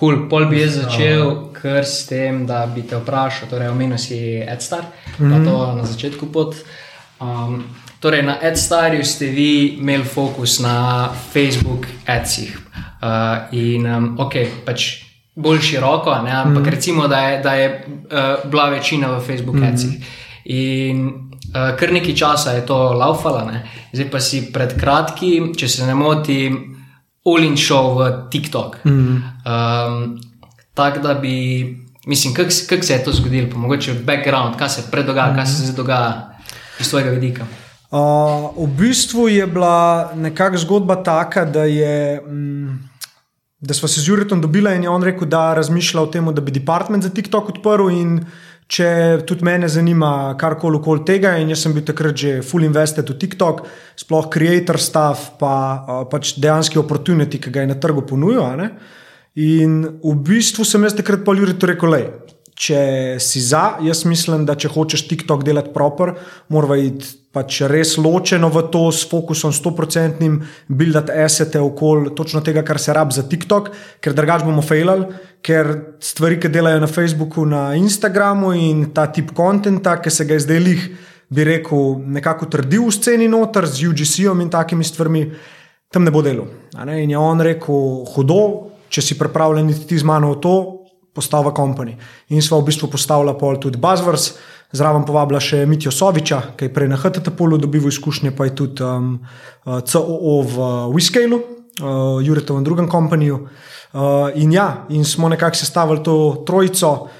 Cool. Pol bi jaz začel kar s tem, da bi te vprašal, torej omenil si Edstar, mm -hmm. to na začetku pot. Um, torej, na Edstarju ste vi imeli fokus na Facebook adsih. Uh, in um, ok, pač bolj široko, ne, ampak mm -hmm. recimo, da je, da je uh, bila večina v Facebook mm -hmm. adsih. In uh, kar nekaj časa je to laufalo, zdaj pa si pred kratkim, če se ne motim, Olin šel v TikTok. Mm -hmm. um, Tako da bi, mislim, kako kak se je to zgodilo, pa mogoče background, kaj se predogaja, mm -hmm. kaj se zdaj dogaja iz svojega vidika. Uh, v bistvu je bila nekakšna zgodba taka, da, je, mm, da smo se z Juritom dobili in je on rekel, da razmišlja o tem, da bi department za TikTok odprl. Če tudi mene zanima karkoli okoli tega, in jaz sem bil takrat že full invested v TikTok, sploh creator staff, pa pač dejansko opportunity, ki ga je na trgu ponujal. In v bistvu sem jaz takrat pa ljudi rekel, le, če si za, jaz mislim, da če hočeš TikTok delati proper, mora iti pač res ločeno v to s fokusom 100-odstotnim, buildati esete okoli točno tega, kar se rab za TikTok, ker drugač bomo failali, ker stvari, ki delajo na Facebooku, na Instagramu in ta tip konta, ki se ga je zdaj lih, bi rekel, nekako trdil v sceni noter z UGC-om in takimi stvarmi, tam ne bo delo. In je on rekel, hudo če si pripravljen iti z mano v to, postava kompani. In sva v bistvu postavila pol tudi Buzzwords, zraven povabila še Mitijo Soviča, ki je prej na HTTP-u dobil izkušnje, pa je tudi um, uh, COO v Whiscalu, uh, Juretovem drugem kompaniju. Uh, in ja, in smo nekako sestavili to trojico.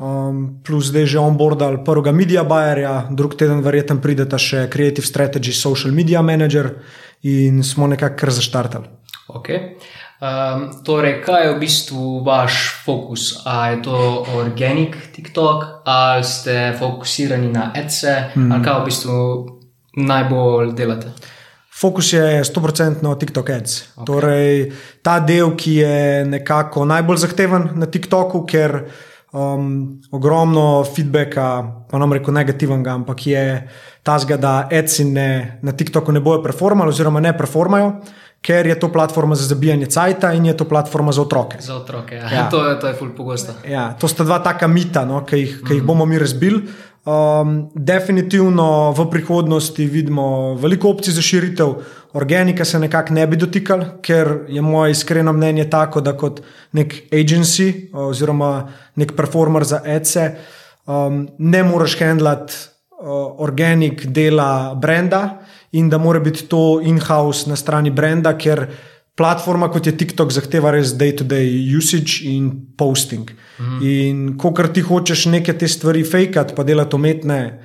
Um, plus zdaj že onboardal prvega media buyerja, drug teden verjetno prideta še Creative Strategy, Social Media Manager in smo nekako kar zaštartali. Okay. Um, torej, kaj je v bistvu vaš fokus? Ali je to organik TikTok, ali ste fokusirani na ECE, hmm. ali kaj v bistvu najbolj delate? Fokus je 100% na TikTok ads. Okay. Torej, ta del, ki je nekako najbolj zahteven na TikToku, ker um, ogromno feedbacka, pa nam reko negativnega, ampak je ta zgled, da ads na TikToku ne bojo performali, oziroma ne performajo ker je to platforma za zabijanje cajta in je to platforma za otroke. Za otroke, ja. ja. To, je, to je ful pogosto. Ja, to sta dva taka mita, no, ki, jih, ki jih mhm. bomo mi razbili. Um, definitivno v prihodnosti vidimo veliko opcij za širitev. Organika se nekako ne bi dotikal, ker je moje iskreno mnenje tako, da kot nek agency oziroma nek performer za ECE um, ne moreš handlati uh, organik dela brenda in da mora biti to in-house na strani brenda, ker platforma kot je TikTok zahteva res day-to-day -day usage in posting. Mm -hmm. In ko kar ti hočeš neke te stvari fejkati, pa delati umetne.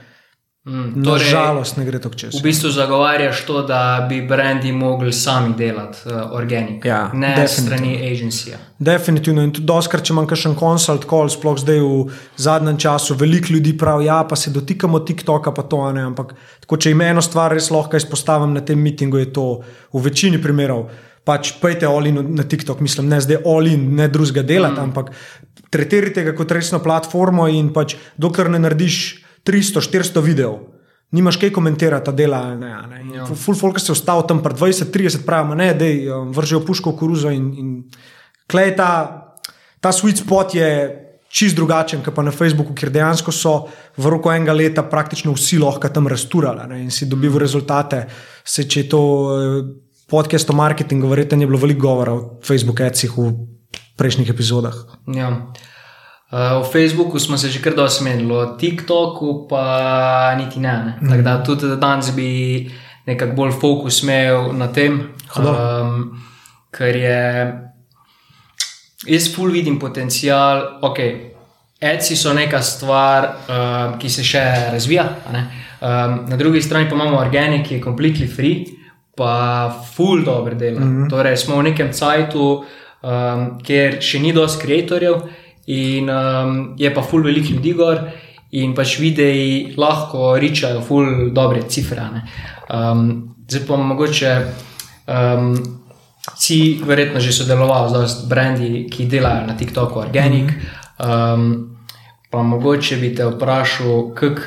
Mm, torej, Nažalost, ne gre tako čez. V bistvu zagovarjaš to, da bi brendi mogli sami delati uh, organik, ja, ne strani agencija. Definitivno. In tudi, doskrat, če imam kakšen consult call, sploh zdaj v zadnjem času, veliko ljudi pravi, ja, pa se dotikamo TikToka, pa to ne. Ampak tako, če jim eno stvar res lahko izpostavim na tem mitingu, je to v večini primerov. Pač pejte olin na TikTok, mislim, ne zdaj olin, ne drugega delati, mm. ampak tretirajte ga kot resno platformo in pač dokler ne narediš. 300, 400 videov. Nimaš kaj komentirati, dela. Ne, ne. Ja. Full folk se je ostal tam pred 20, 30, pravi, ne, da um, vržejo puško v koruzo. In, in klej ta, ta sweet spot je čist drugačen, kot pa na Facebooku, kjer dejansko so v roku enega leta praktično vsi lahko tam rasturali in si dobival rezultate. Se, če je to eh, podcast o marketingu, verjetno je bilo veliko govora o Facebooku, ecih v prejšnjih epizodah. Ja. Uh, v Facebooku smo se že kar dosti menili, o TikToku pa niti ne. ne. Mm. Tako da tudi danes bi nekako bolj fokus imel na tem, um, ker je jaz ful vidim potencial. Okay, Eci so neka stvar, uh, ki se še razvija. Um, na drugi strani pa imamo organik, ki je completely free, pa full dobro dela. Mm -hmm. Torej, smo v nekem cajtu, um, kjer še ni dosti ustvarjalcev. In um, je pa ful veliko ljudi gor, in pač videi lahko ričajo ful dobre cifre. Um, zdaj pa mogoče. Um, Si verjetno že sodeloval z brendi, ki delajo na TikToku, Organic. Um, pa mogoče bi te vprašal, kako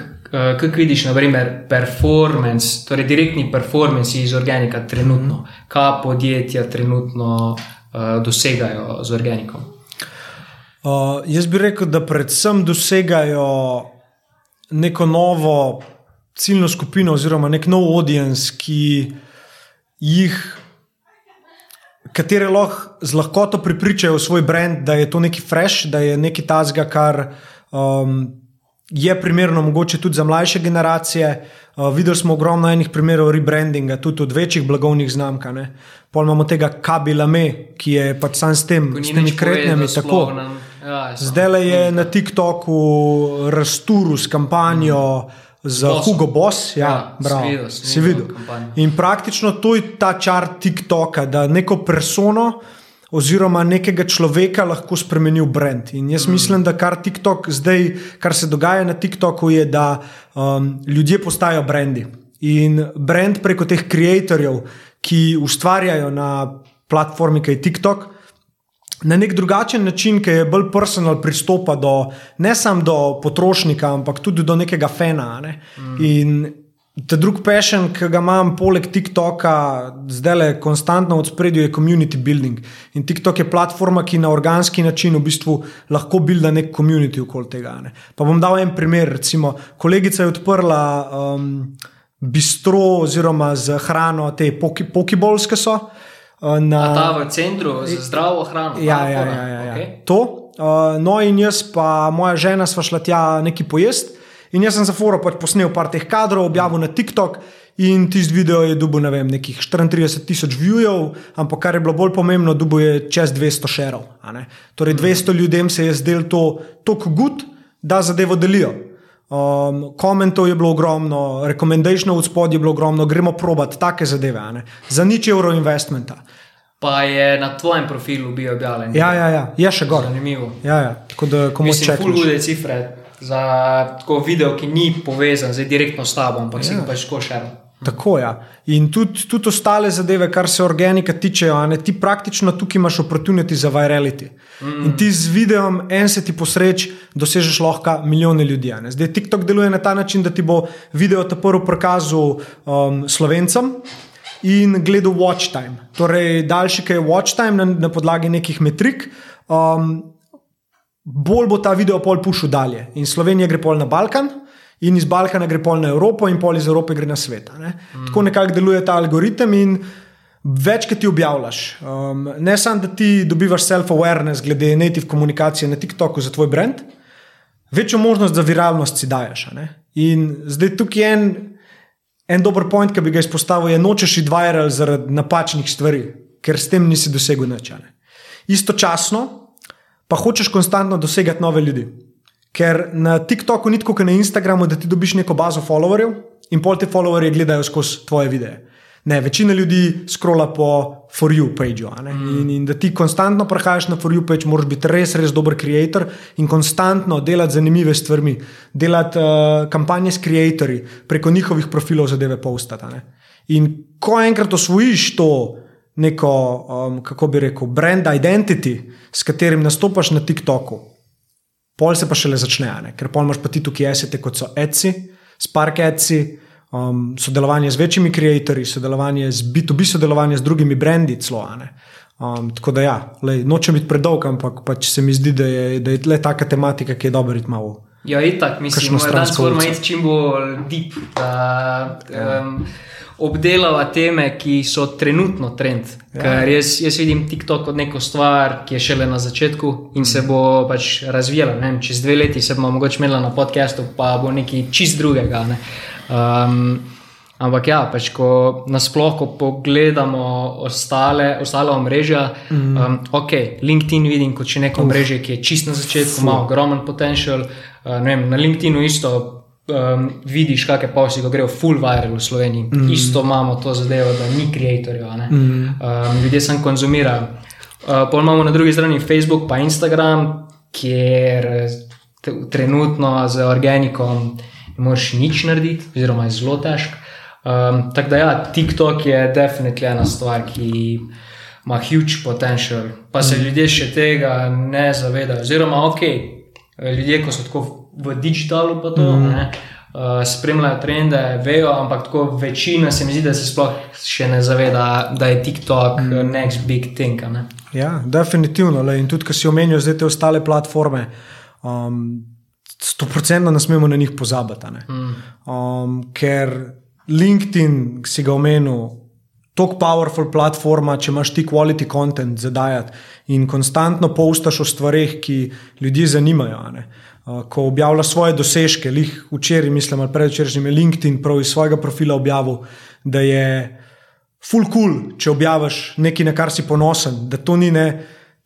uh, vidiš, na primer, performance, torej direktni performance iz Organika trenutno, kaj podjetja trenutno uh, dosegajo z Organikom. Uh, jaz bi rekel, da predvsem dosegajo neko novo ciljno skupino, oziroma nek nov audience, ki jih, katere lahko z lahkoto pripričajo v svoj brand, da je to nekaj fresh, da je nekaj tazga, kar um, je primerno mogoče tudi za mlajše generacije. Uh, videli smo ogromno enih primerov rebrandinga, tudi od večjih blagovnih znamk. Pol imamo tega Kabilame, ki je pač sam s, tem, s temi kretnjami. Ja, Zdaj je na TikToku razturu s kampanjo. Mm za Bosom. Hugo Boss. Ja, ja bravo, si videl. In praktično to je ta čar TikToka, da neko persono oziroma nekega človeka lahko spremeni v brand. In jaz mm. mislim, da kar TikTok zdaj, kar se dogaja na TikToku, je, da um, ljudje postajajo brendi. In brand preko teh ustvarjalcev, ki ustvarjajo na platformi, ki je TikTok na nek drugačen način, ki je bolj personal pristopa do ne samo do potrošnika, ampak tudi do nekega fena. Ne? Mm. In ta drugi pešen, ki ga imam poleg TikToka, zdaj le konstantno v spredju, je community building. In TikTok je platforma, ki na organski način v bistvu lahko builda nek community okoli tega. Ne? Pa bom dal en primer. Recimo, kolegica je odprla. Um, Bistro, oziroma z hrano, te pokibolske so, Na ta v centru za zdravo hrano. Ja, ja, ja, ja, ja. Okay. To. No, in jaz, pa moja žena, sva šla tja nekaj pojesti. In jaz sem za foro pač posnel par teh kadrov, objavil na TikTok. In tisti video je dubo, ne vem, nekih 34 tisoč viewov, ampak kar je bilo bolj pomembno, dubo je čez 200 šerov. Torej, 200 ljudem se je zdelo to tako gut, da zadevo delijo. Um, komentov je bilo ogromno, rekomendacijov v spodnji je bilo ogromno, gremo probat take zadeve, ne? za nič evro investmenta. Pa je na tvojem profilu bil objavljen. Ja, ja, ja, je še gor. Zanimivo. Ja, ja. Tako da, ko mu češ. Ful hude cifre za tako video, ki ni povezan zdaj direktno s tabo, ampak ja. si ga pač tako še. Tako je. Ja. In tudi, tudi ostale zadeve, kar se organika tiče, ti praktično tukaj imaš opportunity za virality. Mm. In ti z videom, en se ti posreč, dosežeš lahko milijone ljudi. Zdaj TikTok deluje na ta način, da ti bo video ta prvi prikazal um, slovencem. In gledal watch time. Torej, daljši je watch time na, na podlagi nekih metrik, um, bolj bo ta video pol pušil dalje. In Slovenija gre pol na Balkan, in iz Balkana gre pol na Evropo, in pol iz Evrope gre na svet. Ne? Mm. Tako nekako deluje ta algoritem. In več, ki ti objavljaš, um, ne samo da ti dobivaš self-awareness glede native komunikacije na TikToku za tvoj brand, večjo možnost za viralnost si dajes. In zdaj tukaj je en, en dober point, ki bi ga izpostavil, je nočeš iti viral zaradi napačnih stvari, ker s tem nisi dosegel načane. Istočasno pa hočeš konstantno dosegati nove ljudi. Ker na TikToku ni tako, kot na Instagramu, da ti dobiš neko bazo followerjev in pol te followerje gledajo skozi tvoje videe. Ne, večina ljudi skrola po For You pageu. Mm. In, in da ti konstantno prehajaš na For You page, moraš biti res, res dober creator in konstantno delati zanimive stvari, delati uh, kampanje s creatorji preko njihovih profilov zadeve postati. In ko enkrat osvojiš to neko, um, kako bi rekel, brand identity, s katerim nastopaš na TikToku, pol se pa šele začne, ne? ker pol imaš pa ti tukaj esete, kot so Etsy, Spark Etsy, um, sodelovanje z večjimi ustvarjalci, sodelovanje z B2B, sodelovanje z drugimi brendi, celo. Um, tako da, ja, lej, nočem biti predolg, ampak pač se mi zdi, da je, da je le taka tematika, ki je dobro iti malo. Ja, itak, mislim, da moramo iti čim bolj deep. Da, um, obdelava teme, ki so trenutno trend. Ja. Jaz, jaz vidim TikTok kot neko stvar, ki je šele na začetku in se bo pač razvijala. Vem, čez dve leti se bomo mogoče imeli na podkastu, pa bo nekaj čist drugega. Ne. Um, ampak ja, pač, ko nasplošno pogledamo ostale, ostale omrežja, mm. um, ok, LinkedIn vidim kot neko omrežje, ki je čist na začetku, ima ogromen potencial. Uh, vem, na LinkedInu isto um, vidiš, kakšne posli, ko grejo full viral v Sloveniji. Mm. Isto imamo to zadevo, da ni ustvarjalcev, mm. um, ljudje sem konzumirajo. Uh, Pol imamo na drugi strani Facebook in Instagram, kjer te, trenutno z organikom ne moreš nič narediti, oziroma je zelo težko. Um, tako da, ja, TikTok je definitivno ena stvar, ki ima huge potencial, pa se mm. ljudje še tega ne zavedajo. Oziroma, ok, ljudje, ko so tako v digitalu, pa to mm. ne, uh, spremljajo trende, vejo, ampak tako večina se mi zdi, da se sploh še ne zaveda, da je TikTok mm. next big thing. Ne. Ja, definitivno. Le. In tudi, ki si omenil zdaj te ostale platforme, um, sto procentno ne smemo na njih pozabiti. Ne? Um, ker LinkedIn si ga omenil. Tako powerful platforma, če imaš ti quality content za dajati in konstantno postaš o stvarih, ki ljudi zanimajo. Uh, ko objavljaš svoje dosežke, lih včeraj, mislim, ali predvčerajšnjim je LinkedIn prav iz svojega profila objavil, da je full cool, če objaviš nekaj, na kar si ponosen, da to ni ne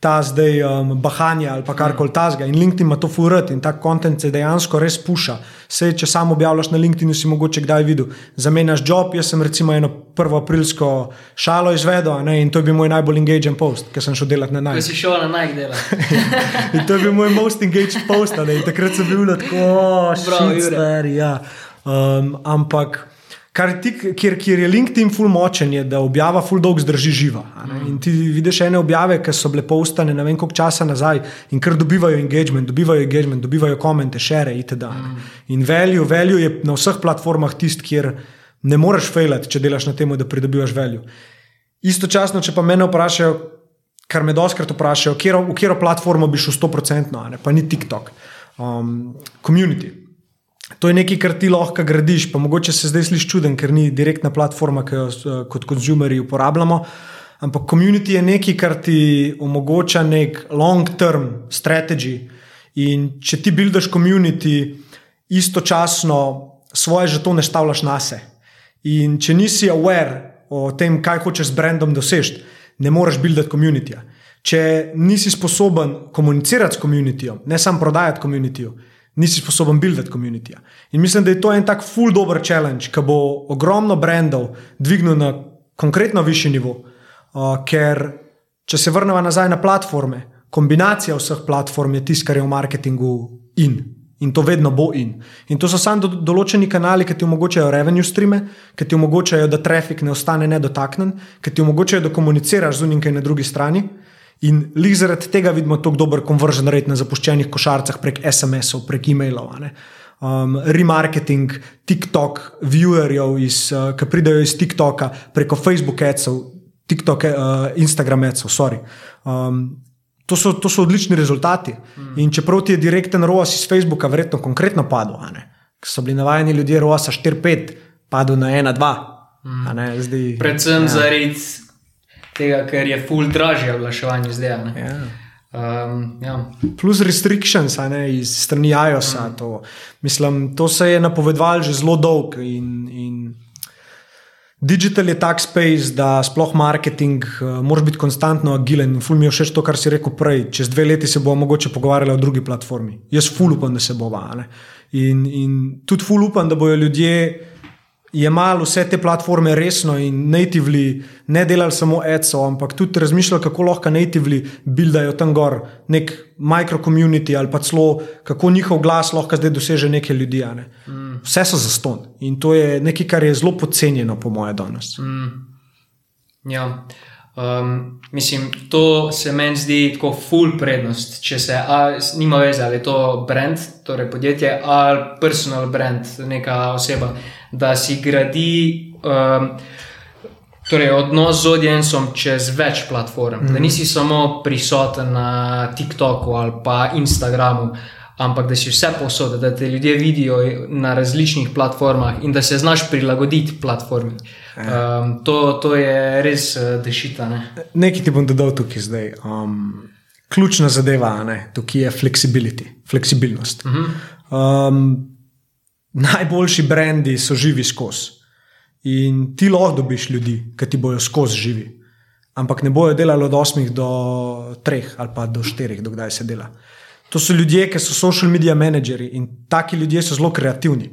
ta zdaj um, bahanje ali pa karkoli tasga. In LinkedIn ima to furat in ta kontent se dejansko res puša. Sej, če samo objavljaš na LinkedInu, si mogoče kdaj videl. Zamenjaš job, jaz sem recimo eno prvo aprilsko šalo izvedel ne, in to je bil moj najbolj engaged post, ker sem šel delati na Ko Nike. si šel na Nike delati. In to je bil moj most engaged post, ne, in takrat sem bil tako, Bravo, šit, Jure. stari, ja. um, ampak. Kar ti, kjer, kjer je LinkedIn ful močen, je, da objava ful dolg zdrži živa. In ti vidiš ene objave, ki so bile postane ne vem koliko časa nazaj in kar dobivajo engagement, dobivajo engagement, dobivajo komente, šere itd. In value, value je na vseh platformah tisti, kjer ne moreš failati, če delaš na tem, da pridobivaš value. Istočasno, če pa mene vprašajo, kar me doskrat vprašajo, kjero, v katero platformo bi šel 100%, a ne, pa ni TikTok, um, community. To je nekaj, kar ti lahko gradiš, pa mogoče se zdaj sliši čuden, ker ni direktna platforma, ki jo eh, kot konzumeri uporabljamo. Ampak community je nekaj, kar ti omogoča nek long-term strategy. In če ti buildaš community, istočasno svoje žetone stavljaš na se. In če nisi aware o tem, kaj hočeš z brandom doseči, ne moreš buildati komunitija. Če nisi sposoben komunicirati s komunitijo, ne samo prodajati komunitijo, nisi sposoben buildati komunitija. In mislim, da je to en tak full dober challenge, ki bo ogromno brandov dvignil na konkretno višji nivo. Uh, ker če se vrnemo nazaj na platforme, kombinacija vseh platform je tisto, kar je v marketingu in. In to vedno bo in. In to so samo do, določeni kanali, ki ti omogočajo revenue streame, ki ti omogočajo, da trafik ne ostane nedotaknen, ki ti omogočajo, da komuniciraš z unim, kaj na drugi strani. In lih zaradi tega vidimo tako dober conversion rate na zapuščenih košarcah prek SMS-ov, prek e-mailov. Um, remarketing, TikTok, viewerjev, iz, uh, ki pridejo iz TikToka preko Facebook adsov, TikTok, uh, Instagram adsov, sorry. Um, To so, to so odlični rezultati. Mm. In čeprav ti je direkten ROAS iz Facebooka, verjetno konkretno padel? Ker so bili navajeni ljudje ROAS 4-5, padel na 1-2. Mm. Zdaj, Predvsem ja. zaradi tega, ker je full dražje oglaševanje zdaj. a ne. Ja. Um, ja. Plus restrictions a ne, iz strani iOS-a. Mm. Mislim, to se je napovedovalo že zelo dolgo. In, in digital je tak space, da sploh marketing, uh, moraš biti konstantno agilen. Ful mi je všeč to, kar si rekel prej. Čez dve leti se bomo mogoče pogovarjali o drugi platformi. Jaz ful upam, da se bo va. In, in tudi ful upam, da bojo ljudje. Jemali vse te platforme resno in natively, ne delali samo adsov, ampak tudi razmišljali, kako lahko natively buildajo tam gor nek micro-community ali pa celo kako njihov glas lahko zdaj doseže neke ljudi. Ne? Mm. Vse so zaston in to je nekaj, kar je zelo podcenjeno, po mojem, danes. Mm. Ja. Um, mislim, to se meni zdi tako full prednost, če se a, nima veze, ali je to brand, torej podjetje, ali personal brand, neka oseba, da si gradi um, torej odnos z audiencem čez več platform. Mm. Da nisi samo prisoten na TikToku ali pa Instagramu. Ampak da si vse posode, da te ljudje vidijo na različnih platformah in da se znaš prilagoditi platformi. Um, to, to je res uh, dešita. Ne? Nekaj ti bom dodal tukaj zdaj. Um, ključna zadeva ne, tukaj je flexibility, fleksibilnost. Uh -huh. um, najboljši brendi so živi skozi. In ti lahko dobiš ljudi, ki ti bojo skozi živi. Ampak ne bojo delali od 8 do 3 ali pa do 4, dokdaj se dela. To so ljudje, ki so social media menedžerji in taki ljudje so zelo kreativni.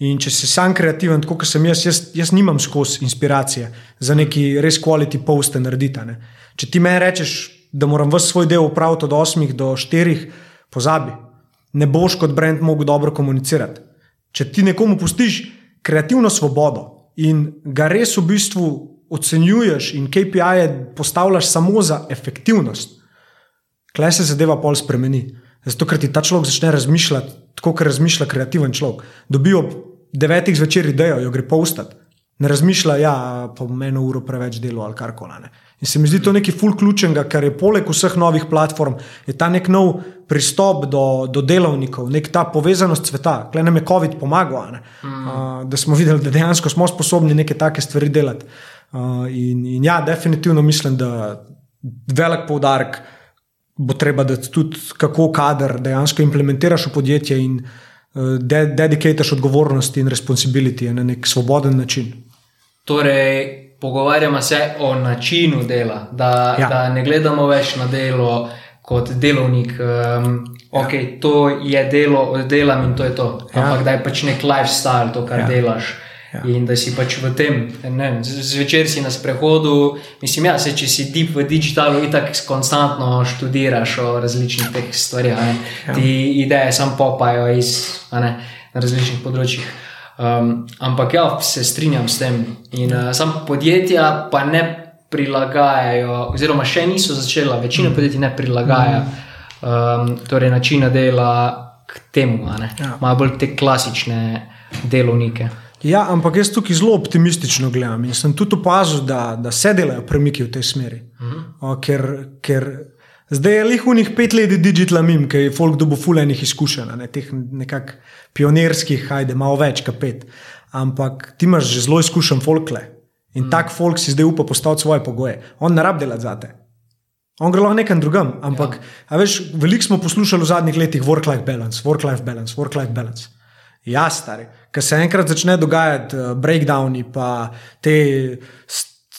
In če si sam kreativen, tako kot sem jaz, jaz, jaz nimam skozi inspiracije za neki res quality poste narediti. Ne. Če ti meni rečeš, da moram vse svoj del upraviti od 8 do 4, pozabi. Ne boš kot brand mogel dobro komunicirati. Če ti nekomu pustiš kreativno svobodo in ga res v bistvu ocenjuješ in KPI-je postavljaš samo za efektivnost, klej se zadeva pol spremeni. Zato, ker ti ta človek začne razmišljati tako, kot razmišlja kreativen človek. Dobijo ob devetih zvečer idejo, jo gre postati. Ne razmišlja, da ja, pa bom eno uro preveč delo ali kar koli. In se mi zdi to nekaj ful ključnega, ker je poleg vseh novih platform, je ta nek nov pristop do, do delovnikov, nek ta povezanost sveta. Klej nam je COVID pomagal, mm. uh, da smo videli, da dejansko smo sposobni neke take stvari delati. Uh, in, in ja, definitivno mislim, da velik poudarek bo treba dati tudi, kako kader dejansko implementiraš v podjetje in uh, de dedikiraš odgovornosti in responsibility na nek svoboden način. Torej, pogovarjamo se o načinu dela, da, ja. da ne gledamo več na delo kot delovnik. Um, ok, ja. to je delo, oddelam in to je to. Ja. Ampak da je pač nek lifestyle, to, kar ja. delaš. Ja. In da si pač v tem, ne, zvečer si na sprehodu, mislim, ja, se, če si deep v digitalu, in tako konstantno študiraš o različnih teh stvarih. Ja. Ti ideje samo popajo iz ne, različnih področjih. Um, ampak ja, se strinjam s tem. In uh, sam podjetja pa ne prilagajajo, oziroma še niso začela, večina mm. podjetij ne prilagaja um, torej načina dela k temu, ja. imajo bolj te klasične delovnike. Ja, ampak jaz tukaj zelo optimistično gledam in sem tudi opazil, da, da se delajo premiki v tej smeri. Uh -huh. o, ker, ker zdaj je lih v njih pet let digital mim, ki je folk dobo fulejnih izkušenj, ne, teh nekakšnih pionirskih, hajde, malo več kot pet. Ampak ti imaš že zelo izkušen folkle in mm. tak folk si zdaj upa postaviti svoje pogoje. On ne rab delati za te. On gre lahko nekam drugam. Ampak, ja. veš, veliko smo poslušali v zadnjih letih work-life balance, work-life balance, work-life balance. Ja, stari. Ker se enkrat začne dogajati uh, breakdowni, pa te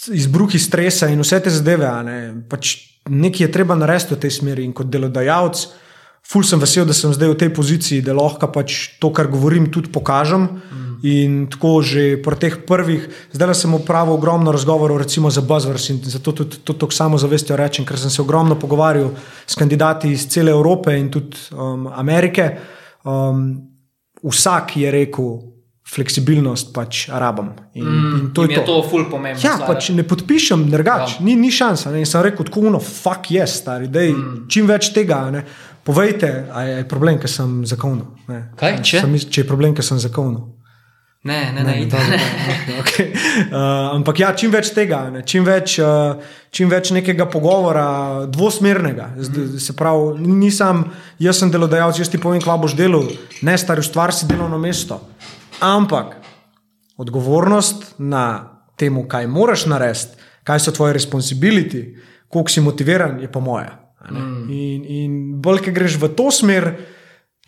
izbruhi stresa in vse te zadeve, ne, pač nekaj je treba narediti v tej smeri. In kot delodajalec, ful sem vesel, da sem zdaj v tej poziciji, da lahko pač to, kar govorim, tudi pokažem. Mm. In tako že pri teh prvih, zdaj sem upravil ogromno razgovorov, recimo za Buzzwords in zato tudi to, to samo zavestjo rečem, ker sem se ogromno pogovarjal s kandidati iz cele Evrope in tudi um, Amerike. Um, vsak je rekel, fleksibilnost pač rabam. In, mm, in to je to, to ful pomembno. Ja, pač ne podpišem, drugač, ja. ni, ni šansa. Ne? In sem rekel, tako uno, fuck yes, stari, dej, mm. čim več tega. Ne? Povejte, ali je problem, ker sem zakonil. Kaj, če? Sem, če je problem, ker sem zakonil. Ne, ne, ne. ne, ne. Okay, okay. uh, ampak ja, čim več tega, ne, čim, več, uh, čim več nekega pogovora, dvosmernega. Mm. Se pravi, nisem, jaz sem delodajalec, jaz ti povem, kva boš delal, ne stari ustvar si delovno mesto. Ampak odgovornost na tem, kaj moraš narediti, kaj so tvoje responsibility, koliko si motiviran, je pa moja. Mm. In, in bolj, ki greš v to smer,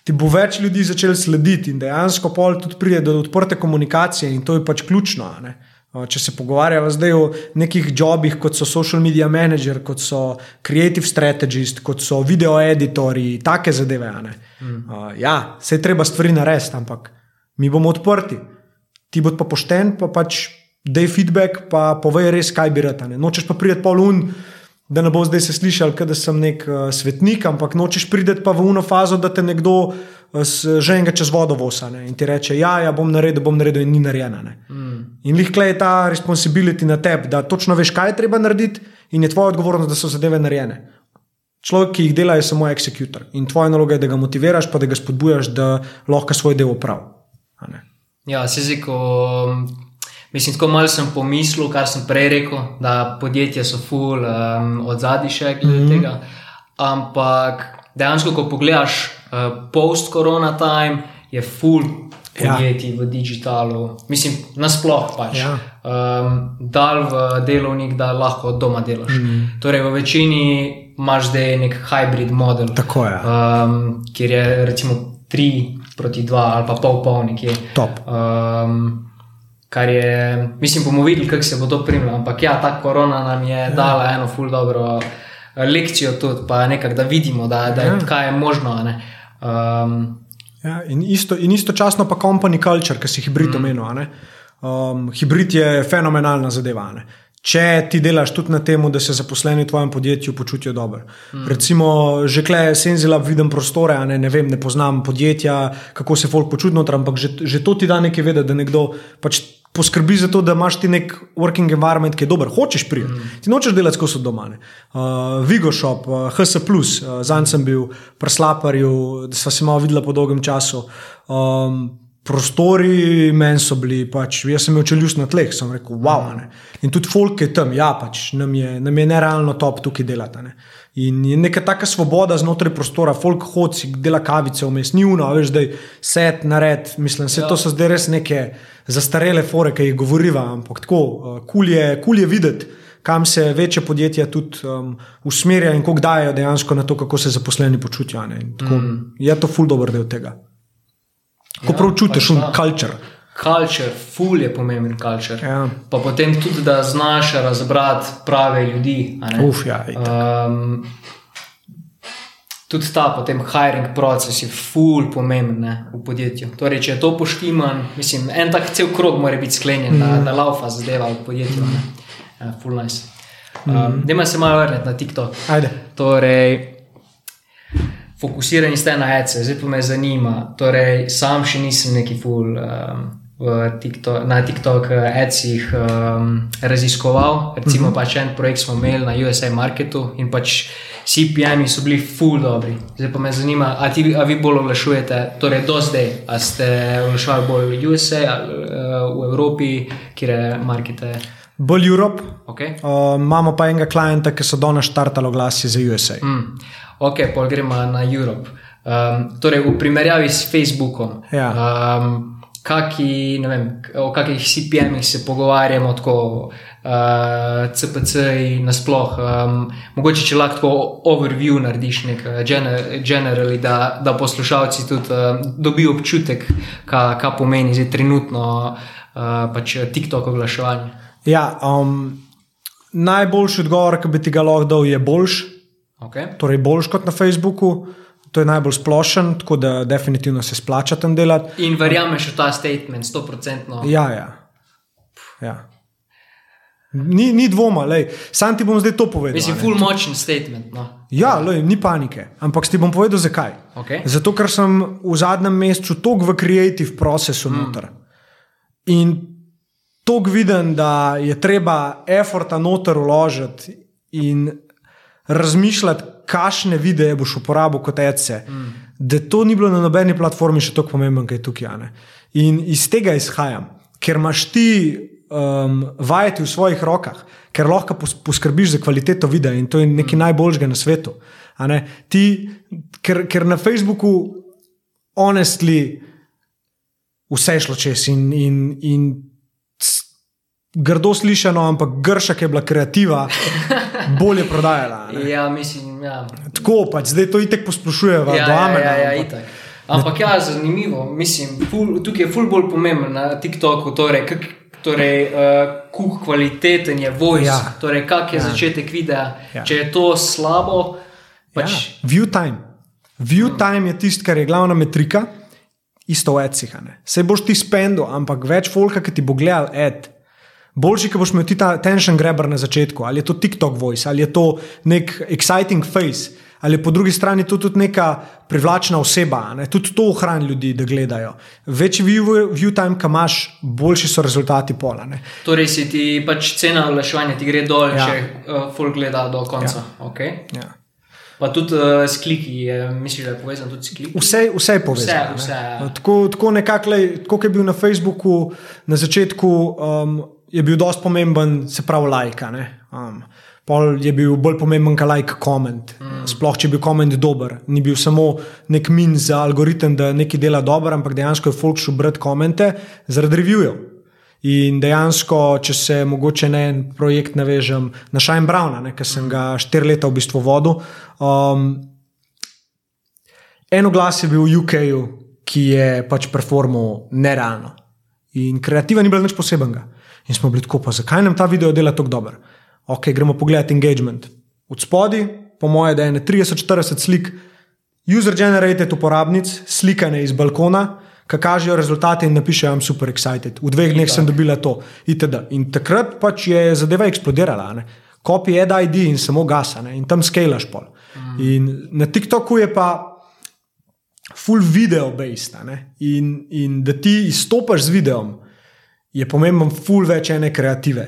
ti bo več ljudi začelo slediti in dejansko pol tudi pride do odprte komunikacije in to je pač ključno. Če se pogovarjamo zdaj o nekih jobih, kot so social media manager, kot so creative strategist, kot so video editori, take zadeve. Mm. Uh, ja, se je treba stvari narediti, ampak mi bomo odprti. Ti bod pa pošten, pa pač dej feedback, pa povej res, kaj bi rad. Nočeš pa priti pol un da ne bo zdaj se slišal, da sem nek uh, svetnik, ampak nočeš priti pa v uno fazo, da te nekdo uh, že enega čez vodo vosa ne? in ti reče: Ja, ja, bom naredil, bom naredil, in ni narejena. Mm. In lihkle je ta responsibility na tebi, da točno veš, kaj je treba narediti, in je tvoja odgovornost, da so zadeve narejene. Človek, ki jih dela, je samo executor. In tvoja naloga je, da ga motiviraš, pa da ga spodbujaš, da lahko svoj del opravi. Ja, se zdi, ko Mislim, tako malo sem pomislil, kar sem prej rekel, da podjetja so full um, od zadaj še glede mm -hmm. tega. Ampak dejansko, ko pogledaš uh, post-corona time, je full ja. podjetij ja. v digitalu, mislim, nasplošno pač. Ja. Um, dal v delovnik, da lahko od doma delaš. Mm -hmm. Torej, v večini imaš zdaj nek hybrid model, Tako, ja. um, kjer je recimo 3 proti 2 ali pa pol polnik. Top. Um, kar je, mislim, bomo videli, kako se bo to primilo. Ampak ja, ta korona nam je ja. dala eno ful dobro eh, lekcijo tudi, pa nekako da vidimo, da, da ja. je, kaj je možno. Um, ja, in, isto, in istočasno pa company culture, ki si hibrid mm. omenil. Um, hibrid je fenomenalna zadeva. Ne? Če ti delaš tudi na tem, da se zaposleni v tvojem podjetju počutijo dobro. Mm. Recimo, že klej senzila, vidim prostore, ne, ne vem, ne poznam podjetja, kako se folk počuti noter, ampak že, že to ti da nekaj vedeti, da nekdo pač poskrbi za to, da imaš ti nek working environment, ki je dober, hočeš priti. Mm. Ti nočeš delati skozi doma. Uh, Vigošop, uh, HS, uh, zanj sem bil, preslaparju, da sva se malo videla po dolgem času. Um, prostori meni so bili, pač, jaz sem imel čeljust na tleh, sem rekel, wow. Ne. In tudi folk je tam, ja, pač nam je, nam je nerealno top tukaj delati. Ne. In je neka taka svoboda znotraj prostora, folk hodi, dela kavice vmes, ni uno, veš, da je set, nared. Mislim, da Ja. to so zdaj res neke zastarele fore, ki jih govoriva, ampak tako, uh, kul je, kul je videti. Kam se večje podjetja tudi um, usmerjajo in kako dajo dejansko na to, kako se zaposleni počutijo. mm. Je to ful dobr del tega. Ko Ja, prav čutiš, pač un culture. Culture, ful je pomemben culture. Ja. Pa potem tudi, da znaš razbrati prave ljudi. Uf, ja, itak. Um, tudi ta potem hiring proces je ful pomemben ne, v podjetju. Torej, če je to poštiman, mislim, en tak cel krog mora biti sklenjen, mm. da, da laufa zadeva v podjetju. Ne. Ja, ful nice. Um, Dajmo se malo vrniti na TikTok. Ajde. Torej, fokusirani ste na ECE, zdaj pa me zanima. Torej, sam še nisem neki full um, TikTok, na TikTok ECE-jih um, raziskoval. Recimo, mm -hmm. pač en projekt smo imeli na USA Marketu in pač CPM-ji so bili full dobri. Zdaj pa me zanima, a, ti, a vi bolj oglašujete, torej do zdaj, a ste oglaševali bolj v USA, ali, uh, v Evropi, kjer je markete. Bolj Europe, Okay? uh, imamo pa enega klienta, ki so danes štartali glasje za USA. Mm. Ok, pa gremo na Europe. Um, torej, v primerjavi s Facebookom, Ja. um, kaki, vem, o kakih CPM-ih se pogovarjamo, tako uh, CPC-ji nasploh. Um, mogoče če lahko tako overview narediš, nek uh, gener, generally, da, da poslušalci tudi uh, dobijo občutek, kaj ka pomeni zdaj trenutno uh, pač TikTok oglaševanje. Ja, um, najboljši odgovor, ki bi ti ga lahko dal, je boljši, Okay? torej boljši kot na Facebooku. To je najbolj splošen, tako da definitivno se splača tam delati. In verjameš v ta statement, 100%. Ja, ja. ja. Ni, ni dvoma, lej. sam ti bom zdaj to povedal. Mislim, full močen statement. No. Ja, lej, ni panike, ampak ti bom povedal, zakaj. Okay. Zato, ker sem v zadnjem mesecu toliko v creative procesu mm. noter. In toliko vidim, da je treba eforta noter uložiti in razmišljati, kakšne videe boš uporabil kot ece. Mm. Da to ni bilo na nobeni platformi še tako pomembno, kot je tukaj. a ne. In iz tega izhajam, ker imaš ti um, vajeti v svojih rokah, ker lahko pos- poskrbiš za kvaliteto videa in to je nekaj najboljšega na svetu. Ti, ker, ker na Facebooku, honestly, vse je šlo čez in, in, in grdo slišano, ampak gršak je bila kreativa, bolje prodajala. ne. Ja, mislim, ja. Tako pač, zdaj to itek posplošujeva, Ja, do ja, amena, ja, ja, ampak- itak. Ampak ja, zanimivo. Mislim, ful, tukaj je ful bolj pomemben na TikToku, torej, kak, torej uh, kuk kvaliteten je voice, Ja. ja. torej kak je ja. začetek videa. Ja. Ja. Če je to slabo, pač Ja, view time. View time je tisto, kar je glavna metrika, isto v ecih. Se boš ti spendil, ampak več folka, ki ti bo gledal ed. Boljši, ki boš imel ti ta tension grabber na začetku, ali je to TikTok voice, ali je to nek exciting face, ali je po drugi strani to tudi neka privlačna oseba, ne? tudi to ohrani ljudi, da gledajo. Večji view, view time, ki imaš, boljši so rezultati pola. Ne? torej si ti pač cena oglaševanja ti gre dol, Ja. če uh, ful gleda do konca. Ja. Okay. Ja. Pa tudi uh, s kliki, je, misliš, da je povezan tudi s kliki? Vse, vse je povezano. Vse, vse, ja. Tako, tako nekako, kot je bil na Facebooku na začetku, um, je bil dosti pomemben, se pravi, like. a ne. Um, Pol je bil bolj pomemben, kot like koment. Mm. Sploh, če je bil koment dober, ni bil samo nek min za algoritem, da nekaj dela dobro, ampak dejansko je folk šel brati komente zaradi reviewjev. In dejansko, če se mogoče na en projekt navežem na Shine Browna, ki sem ga štiri leta v bistvu vodil. Um, En glas je bil v UK-ju, ki je pač performal nerealno. In kreativa ni bila nič posebnega. In smo bili tako, pa zakaj nam ta video dela tako dobro? Ok, gremo pogledat engagement. Od spodaj, po moje, da je ne 30-40 slik, user-generated uporabnic, slikane iz balkona, ki kažejo rezultate in napišejo, I'm super excited. V dveh dneh sem dobila to. Itd. In takrat pač je zadeva eksplodirala. ne. Copy ad ID in samo gasa ne? in tam skalaš pol. Mm. In na TikToku je pa full video based. In, in da ti izstopaš z videom, je pomemben full več ene kreative.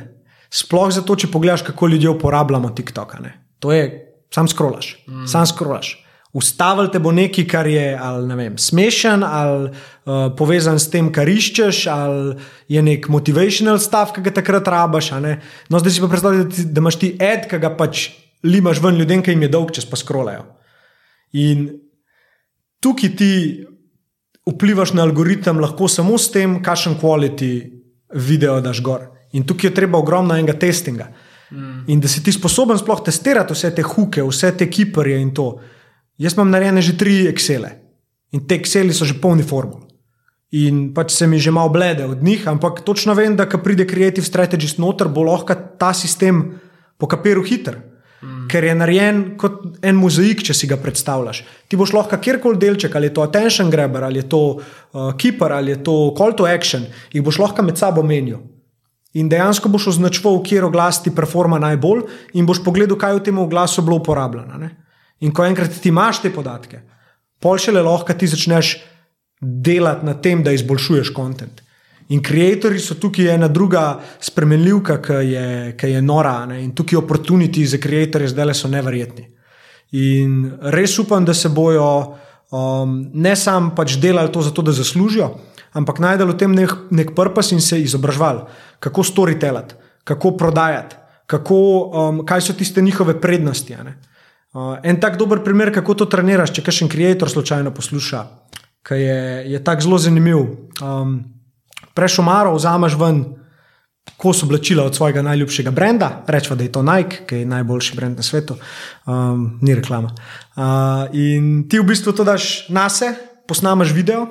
Sploh zato, če pogledaš, kako ljudje uporabljamo TikTok. ne. To je, sam scrollaš, mm. sam scrollaš. Ustavil te bo nekaj, kar je ali, vem, smešen, ali uh, povezan s tem, kar iščeš, ali je nek motivational stav, ki ga takrat rabaš. No, zdaj si pa predstavljaj, da, da imaš ti ed, ki ga pač limaš ven ljudem, ki jim je dolg, čez pa skrolajo. In tukaj ti vplivaš na algoritem lahko samo s tem, kakšen kvaliteti video daš gor. In tukaj je treba ogromno enega testinga. Mm. In da si ti sposoben sploh testirati vse te huke, vse te kiperje in to. Jaz imam narejene že tri Excele in te Exceli so že polni formul. In pač se mi že malo blede od njih, ampak točno vem, da ko pride Creative Strategist noter, bo lahko ta sistem po kaperu hiter. Mm. Ker je narejen kot en mozaik, če si ga predstavljaš. Ti boš lahko kjerkoli delček, ali je to attention grabber, ali je to uh, keeper, ali je to call to action, jih boš lahko med sabo menil. In dejansko boš označval, kje oglas ti performa najbolj, in boš pogledal, kaj v tem oglasu bilo uporabljeno. Ne? In ko enkrat ti imaš te podatke, pol šele lahko ti začneš delati na tem, da izboljšuješ kontent. In ustvarjalci so tukaj ena druga spremenljivka, ki je, ki je nora. Ne? In tukaj oportuniti za ustvarjalce zdaj le so neverjetni. In res upam, da se bojo um, ne samo pač delali to zato, da zaslužijo, ampak najdel v tem nek, nek purpose in se izobraževali, kako storytelati, kako prodajati, kako, um, kaj so tiste njihove prednosti. Uh, en tak dober primer, kako to treniraš, če kakšen ustvarjalec slučajno posluša, ki je, je tako zelo zanimiv. Um, Prejšel maro, vzameš ven, ko so oblačila od svojega najljubšega brenda, rečemo, da je to Nike, ki je najboljši brend na svetu, um, ni reklama. Uh, in ti v bistvu to daš na se, posnameš video,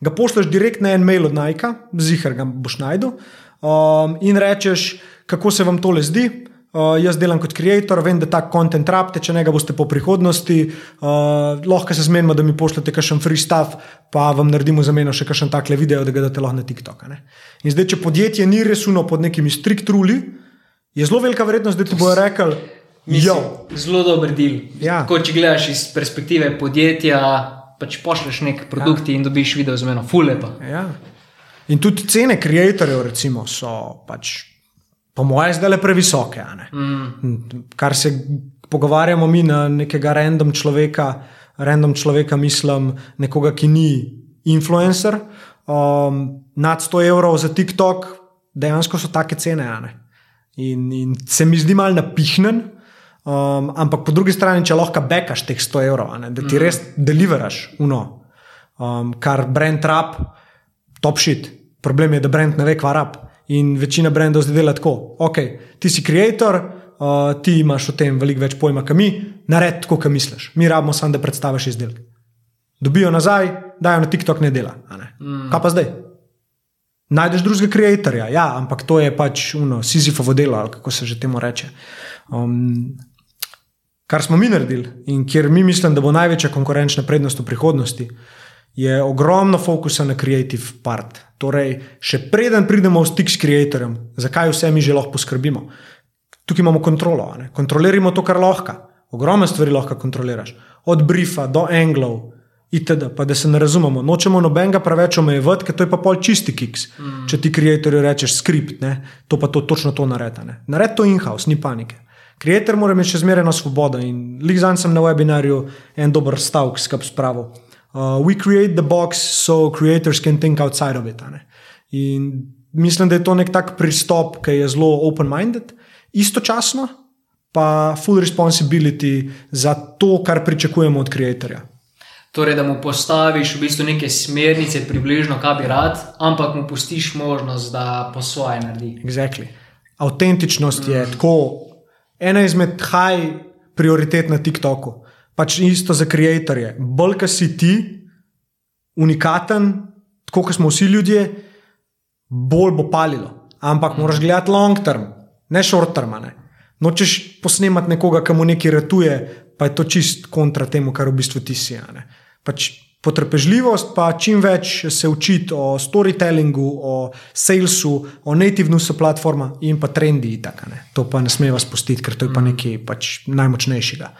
ga pošlješ direkt na en mail od Nike, zihar ga boš najdel um, in rečeš, kako se vam tole zdi. Uh, jaz delam kot ustvarjalec, vem, da ta kontent rabite, če ne ga boste po prihodnosti. Uh, lahko se zmenimo, da mi pošljete kakšen free stuff, pa vam naredimo za meno še kakšen takle video, da ga date lahko na TikTok. Ne? In zdaj, če podjetje ni resuno pod nekimi strikt ruli, je zelo velika verjetnost, da ti bojo rekli. Zelo dober del. Ja. Če gledaš iz perspektive podjetja, pač pošlješ nek produkt ja. in dobiš video z meno, fulepa. Ja. In tudi cene ustvarjalcev, recimo, so pač po mojem, zdaj le previsoke. Mm. Kar se pogovarjamo mi na nekega random človeka, random človeka, mislim, nekoga, ki ni influencer. Um, nad 100 evrov za TikTok, dejansko so take cene. In, in se mi zdi malo napihnen, um, ampak po drugi strani, če lahko bekaš teh 100 evrov, da ti mm. res deliveraš uno, um, kar brend rab, top shit. Problem je, da brend ne ve, kva rab. In večina brendov zdaj dela tako. Okay, ti si ustvarjalec, uh, ti imaš o tem veliko več pojma, kot mi, naredi tako, kot misliš. Mi rabimo samo, da predstaviš izdelek. Dobijo nazaj, dajo na TikTok, ne dela. Ne? Mm. Kaj pa zdaj? Najdeš drugega ustvarjalca, ja, ampak to je pač uno, Sisyfovo delo, ali kako se že temu reče. Um, kar smo mi naredili in kjer mi mislim, da bo največja konkurenčna prednost v prihodnosti, je ogromno fokusa na creative part. Torej, še preden pridemo v stik s ustvarjalcem, zakaj vse mi že lahko poskrbimo. Tukaj imamo kontrolo, ne? kontroliramo to, kar lahko. Ogromno stvari lahko kontroliraš, od briefa do anglov, itd. Pa da se ne razumemo, nočemo nobenega preveč omejevati, ker to je pa pol čisti kiks. Mm. Če ti ustvarjalcu rečeš skript, ne? to pa to, točno to naredi. Naredi to in-house, ni panike. Ustvarjalec mora imeti še zmeraj na svobodo in lihzan sem na webinarju en dober stavek skrb spravo. Uh, we create the box so creators can think outside of it. In mislim, da je to nek tak pristop, ki je zelo open-minded, istočasno pa full responsibility za to, kar pričakujemo od ustvarjalca. Torej, da mu postaviš v bistvu neke smernice, približno, kaj bi rad, ampak mu pustiš možnost, da po svoje naredi. Exactly. Autentičnost mm. je tako ena izmed high prioritet na TikToku pač isto za ustvarjalce. Bolj, ki si ti, unikaten, tako kot smo vsi ljudje, bolj bo palilo. Ampak moraš gledati long term, ne short term. Ne. Nočeš posnemati nekoga, ki mu nekaj ratuje, pa je to čist kontra temu, kar v bistvu ti si. Pač potrpežljivost, pa čim več se učiti o storytellingu, o salesu, o nativenusu platforma in pa trendi. Tak, to pa ne smeva spustiti, ker to je pa mm. nekaj pač najmočnejšega.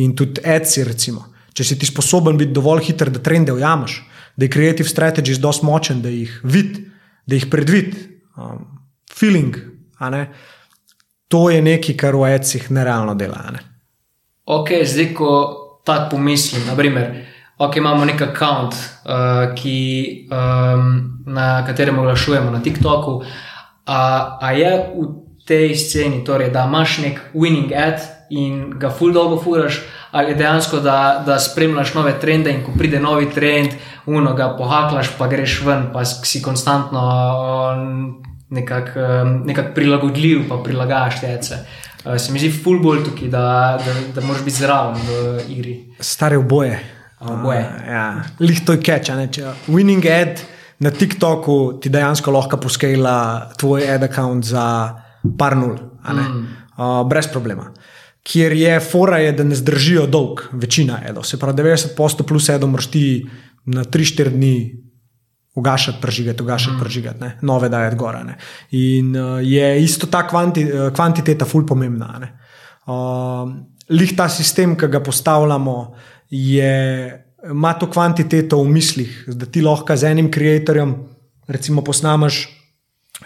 In tudi ECI, recimo, če si ti sposoben biti dovolj hiter, da trende ujameš, da je creative strategy zelo močen, da jih vidiš, da jih predvidiš, um, feeling. To je nekaj, kar v ECI nerealno dela. Ne? Ok, zdaj, ko tako pomislim. Naprimer, ok, imamo nek račun, uh, ki, um, na katerem oglašujemo na TikToku. A, a je v tej sceni, torej, da imaš nek winning ad in ga full dolgo furaš, ali dejansko, da, da spremljaš nove trende in ko pride novi trend, uno ga pohaklaš, pa greš ven, pa si konstantno nekako nekak prilagodljiv, pa prilagajaš tece. Uh, se mi zdi, full bolj tukaj, da, da, da moraš biti zraven v igri. Stare oboje. Oboje. Uh, ja. Lih to je catch. Winning ad na TikToku ti dejansko lahko poskela tvoj ad account za par nul, mm. uh, brez problema. Ker je fora, je, da ne zdržijo dolg, večina edo. Se pravi, 90% plus edo moraš ti na 3-4 dni ugašati, prežigati, ugašati, mm. prežigati, ne? nove dajati gora. Ne? In uh, je isto ta kvanti, kvantiteta ful pomembna. Uh, lih ta sistem, ki ga postavljamo, je, ima to kvantiteto v mislih, da ti lahko z enim ustvarjalcem, recimo, posnamaš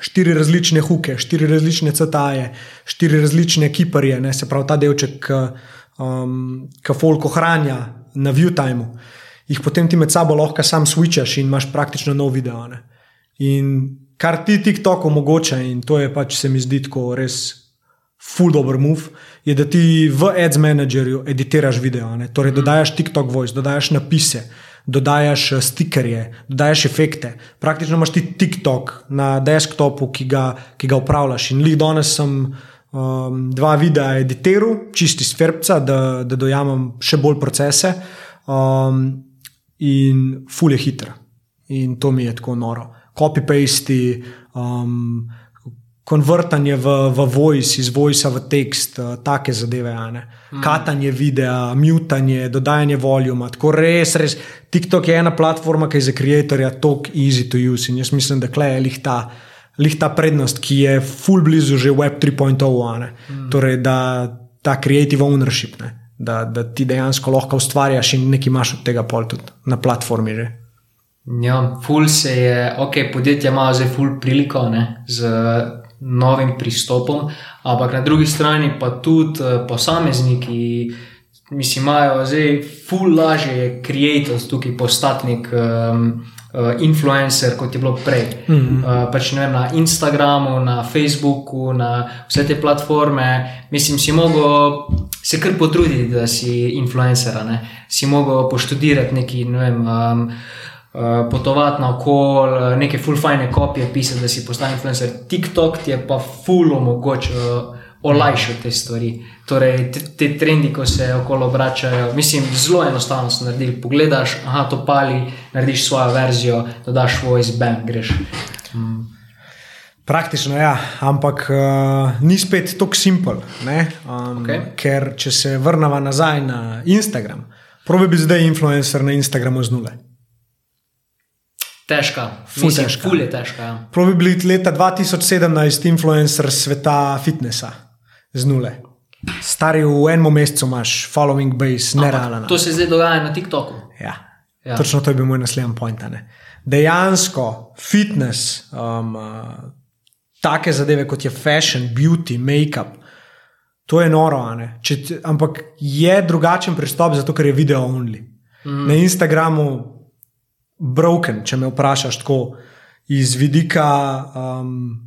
štiri različne huke, štiri različne cetaje, štiri različne kiparje, ne? se pravi ta delček, ki um, folk ohranja na viewtimeu jih potem ti med sabo lahko sam switchaš in imaš praktično nov video. Ne? In kar ti TikTok omogoča, in to je pač se mi zdi tako res full dobro move, je da ti v Ads Managerju editiraš video. Ne? Torej, mm. dodajaš TikTok voice, dodajaš napise. Dodajaš eh, stikerje, dodajaš efekte. Praktično imaš ti TikTok na desktopu, ki ga, ki ga upravljaš. In lih danes sem um, dva videa editiral, čisti iz Ferbca, da, da dojamem še bolj procese. Um, in ful je hitra. In to mi je tako noro. Copy-paste, um, konvertanje v, v voice, iz voice v tekst, uh, take zadeve. Mm. Katanje videa, mutanje, dodajanje voljuma. Tako res, res. TikTok je ena platforma, ki je za ustvarjalca tako easy to use. In jaz mislim, da je lih ta, lih ta prednost, ki je full blizu že Web 3.0. Mm. Torej, da ta creative ownership. Ne? da, da ti dejansko lahko ustvarjaš in nekaj imaš od tega pol tudi na platformi. Že. Ja, ful se je, ok, podjetja imajo zdaj ful priliko ne, z novim pristopom, ampak na drugi strani pa tudi uh, posamezniki, mislim, imajo zdaj ful lažje creators tukaj postati nek. Um, uh, influencer, kot je bilo prej. Mm -hmm. uh, pač, vem, na Instagramu, na Facebooku, na vse te platforme. Mislim, si mogel se kar potruditi, da si influencer. Ne? Si mogel poštudirati neki. Ne vem, um, Uh, potovati na okol, neke full-fine kopije, pisati, da si postal influencer. TikTok ti je pa full omogočil uh, olajšati te stvari. Torej, te, te trendi, ko se okolo obračajo, mislim, zelo enostavno so naredili. Pogledaš, aha, to pali, narediš svojo verzijo, dodaš voice, bam, greš. Mm. Praktično ja, ampak uh, ni spet tako simpel. Um, okay. Ker če se vrnemo nazaj na Instagram, pravi bi zdaj influencer na Instagramu z nule. Težka, ful težka. Ful je težka. Ja. Pravi bi bil leta 2017 influencer sveta fitnesa z nule. Stari v enem mesecu imaš following base, nerealen. To se zdaj dogaja na TikToku. Ja. Ja. Točno to je bil moj naslednji point. Ne? Dejansko fitness, um, uh, take zadeve kot je fashion, beauty, make-up, to je noro. Če, ampak je drugačen pristop, zato ker je video only. Mm. Na Instagramu broken, če me vprašaš tako iz vidika. Um,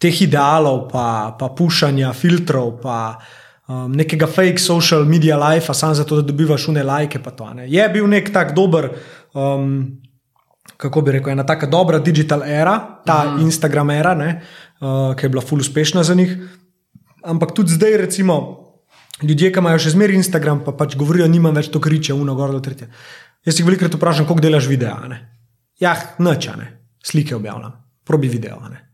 teh idealov, pa, pa pušanja filtrov, pa um, nekega fake social media life, samo zato, da dobivaš une like. To, ne. Je bil nek tak dober, um, kako bi rekel, ena tako dobra digital era, ta mm. Instagram era, ne, uh, ki je bila full uspešna za njih. Ampak tudi zdaj, recimo, ljudje, ki imajo še zmeraj Instagram, pa pač govorijo, nimam več to kriče, uno, gor, do tretje. Jaz jih velikokrat vprašam, koliko delaš videa. Ja, nočane, slike objavljam, probi video. Ne.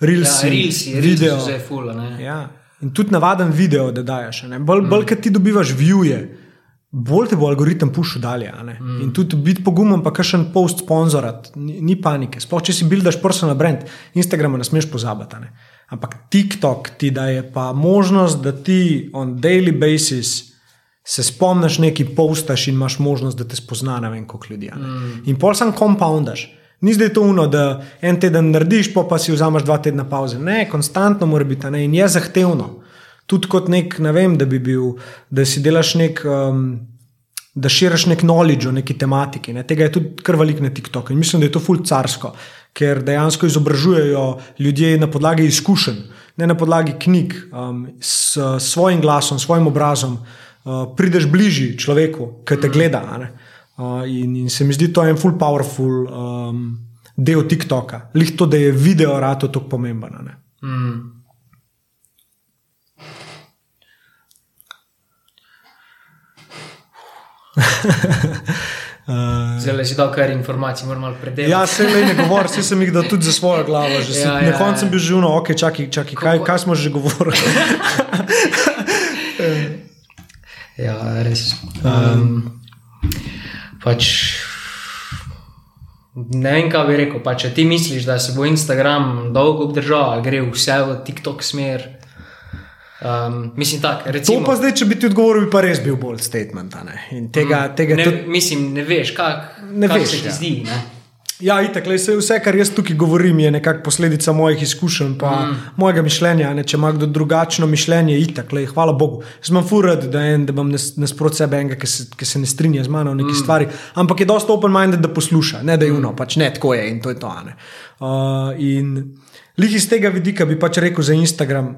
Reels, ja, reels, video. Reels je full. Ja. In tudi navaden video, da daš. Bolj, mm. bolj kot ti dobivaš views, bolj te bo algoritem pušil dalje. Mm. In tudi biti pogumen, pa še en post sponzorat, ni, ni panike. Sploh če si buildaš personal brand, Instagram ne smeš pozabiti. Ne? Ampak TikTok ti daje pa možnost, da ti on daily basis. Se spomniš neki postaš in imaš možnost, da te spozna na vem, koliko ljudi. Mm. In pol sem compoundaš. Ni zdaj to uno, da en teden narediš, pa, pa si vzameš dva tedna pauze. Ne, konstantno mora biti ne, in je zahtevno. Tudi kot nek, ne vem, da bi bil, da si delaš nek um, da širiš nek knowledge o neki tematiki. Ne. Tega je tudi kar velik na TikToku in mislim, da je to ful carsko, ker dejansko izobražujejo ljudje na podlagi izkušenj, ne na podlagi knjig, um, s svojim glasom, svojim obrazom. Uh, prideš bližje človeku, ki te gleda. Uh, in, in se mi zdi, to en full powerful um, del TikToka. Lih to, da je video rado tako pomemben. Mm. Uh, Zelo si dal kar informacij, moram malo predelati. Ja, se le ne govorim, vse sem jih dal tudi za svojo glavo. Ja, si, ja, na koncu ja, bil že uno, ok, čakaj, čakaj kaj, kaj smo že govorili. ja, res. Um, pač, ne vem, kaj bi rekel. Pa, če ti misliš, da se bo Instagram dolgo obdržal, gre vse v TikTok smer. Um, mislim, tak, recimo, to pa zdaj, če bi ti odgovoril, bi pa res bil bolj statement. Tega, mm, tega ne, tudi, mislim, ne veš, kak, ne kak se ti ja. zdi. Ne? Ja, itak, le, vse, kar jaz tukaj govorim, je nekako posledica mojih izkušenj, pa mm. mojega mišljenja. Ne, če ima kdo drugačno mišljenje, itak, le, hvala Bogu. Jaz imam furad, da, en, da imam nasprot sebe enega, ki se, ki se ne strinja z mano v neki mm. stvari, ampak je dosta open-minded, da posluša, ne da je uno, mm. pač ne tako je in to je to. Uh, in lih iz tega vidika bi pač rekel za Instagram.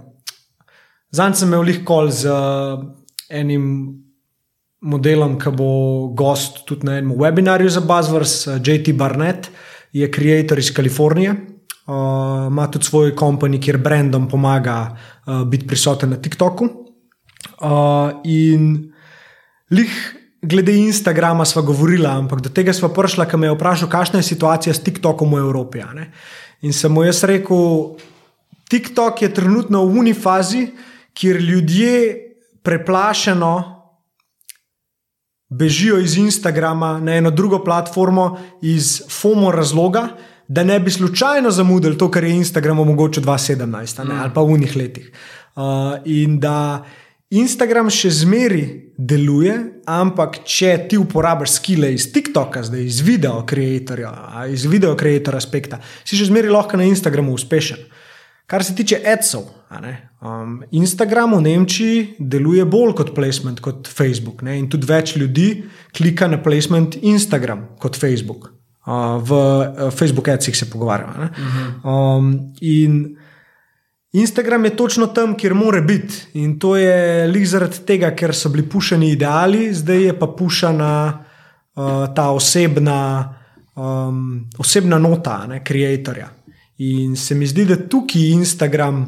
Zanj sem imel lahko z uh, enim modelom, ki bo gost tudi na enem webinarju za Buzzwords, eh, JT Barnett, je ustvarjalec iz Kalifornije. Uh, ima tudi svoj kompani, kjer brandom pomaga uh, biti prisoten na TikToku. Uh, in lih, glede Instagrama, sva govorila, ampak do tega sva prišla, ker me je vprašal, kakšna je situacija s TikTokom v Evropi. In sem mu jaz rekel, TikTok je trenutno v unifazi, kjer ljudje preplašeno bežijo iz Instagrama na eno drugo platformo iz FOMO razloga, da ne bi slučajno zamudili to, kar je Instagram omogočil 2017 mm. ali pa v unih letih. Uh, in da Instagram še zmeri deluje, ampak če ti uporabiš skile iz TikToka, zdaj iz video creatorja, iz video creator aspekta, si še zmeri lahko na Instagramu uspešen. Kar se tiče adsov, um, Instagram v Nemčiji deluje bolj kot placement kot Facebook. Ne? In tudi več ljudi klika na placement Instagram kot Facebook. Uh, v uh, Facebook adsih se pogovarjamo. Mhm. Um, in Instagram je točno tam, kjer mora biti. In to je lik zaradi tega, ker so bili pušeni ideali, zdaj je pa pušena uh, ta osebna, um, osebna nota, ne, creatorja. In se mi zdi, da tukaj Instagram,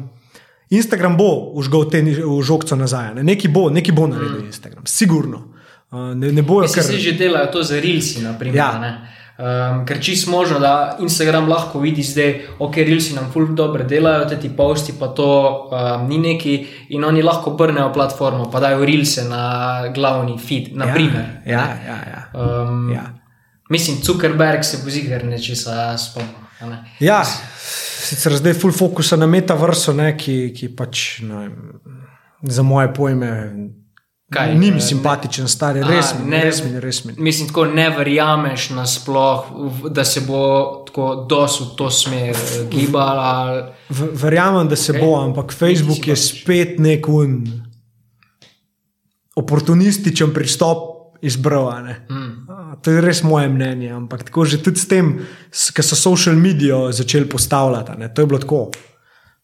Instagram bo užgal te žogce nazaj. Ne? Neki bo, neki bo naredil mm. Instagram, sigurno. Ne, ne bojo, ker se že delajo to za Rilsi. Naprimer, ja. Um, ker čisto možno, da Instagram lahko vidi zdaj, ok, Rilsi nam ful dobro delajo, te ti posti pa to um, ni neki in oni lahko obrnejo platformo, pa dajo Rilse na glavni feed. Naprimer, ja, ja, ja, ja. Um, ja. Mislim, Zuckerberg se bo zigar nečesa spomnil. Ja, sicer zdaj full focus na metaversu, ne, ki, ki pač ne, za moje pojme. Kaj, ni mi simpatičen, stari, res mi je, res mi je, res mi je. Mislim, tako ne verjameš nasploh, da se bo tako dosu to smer eh, gibala. Verjamem, da se okay. bo, ampak Facebook je spet nek un oportunističen pristop izbral. Mm. To je res moje mnenje, ampak tako že tudi s tem, ki so social medije začeli postavljati. Ne, to je bilo tako.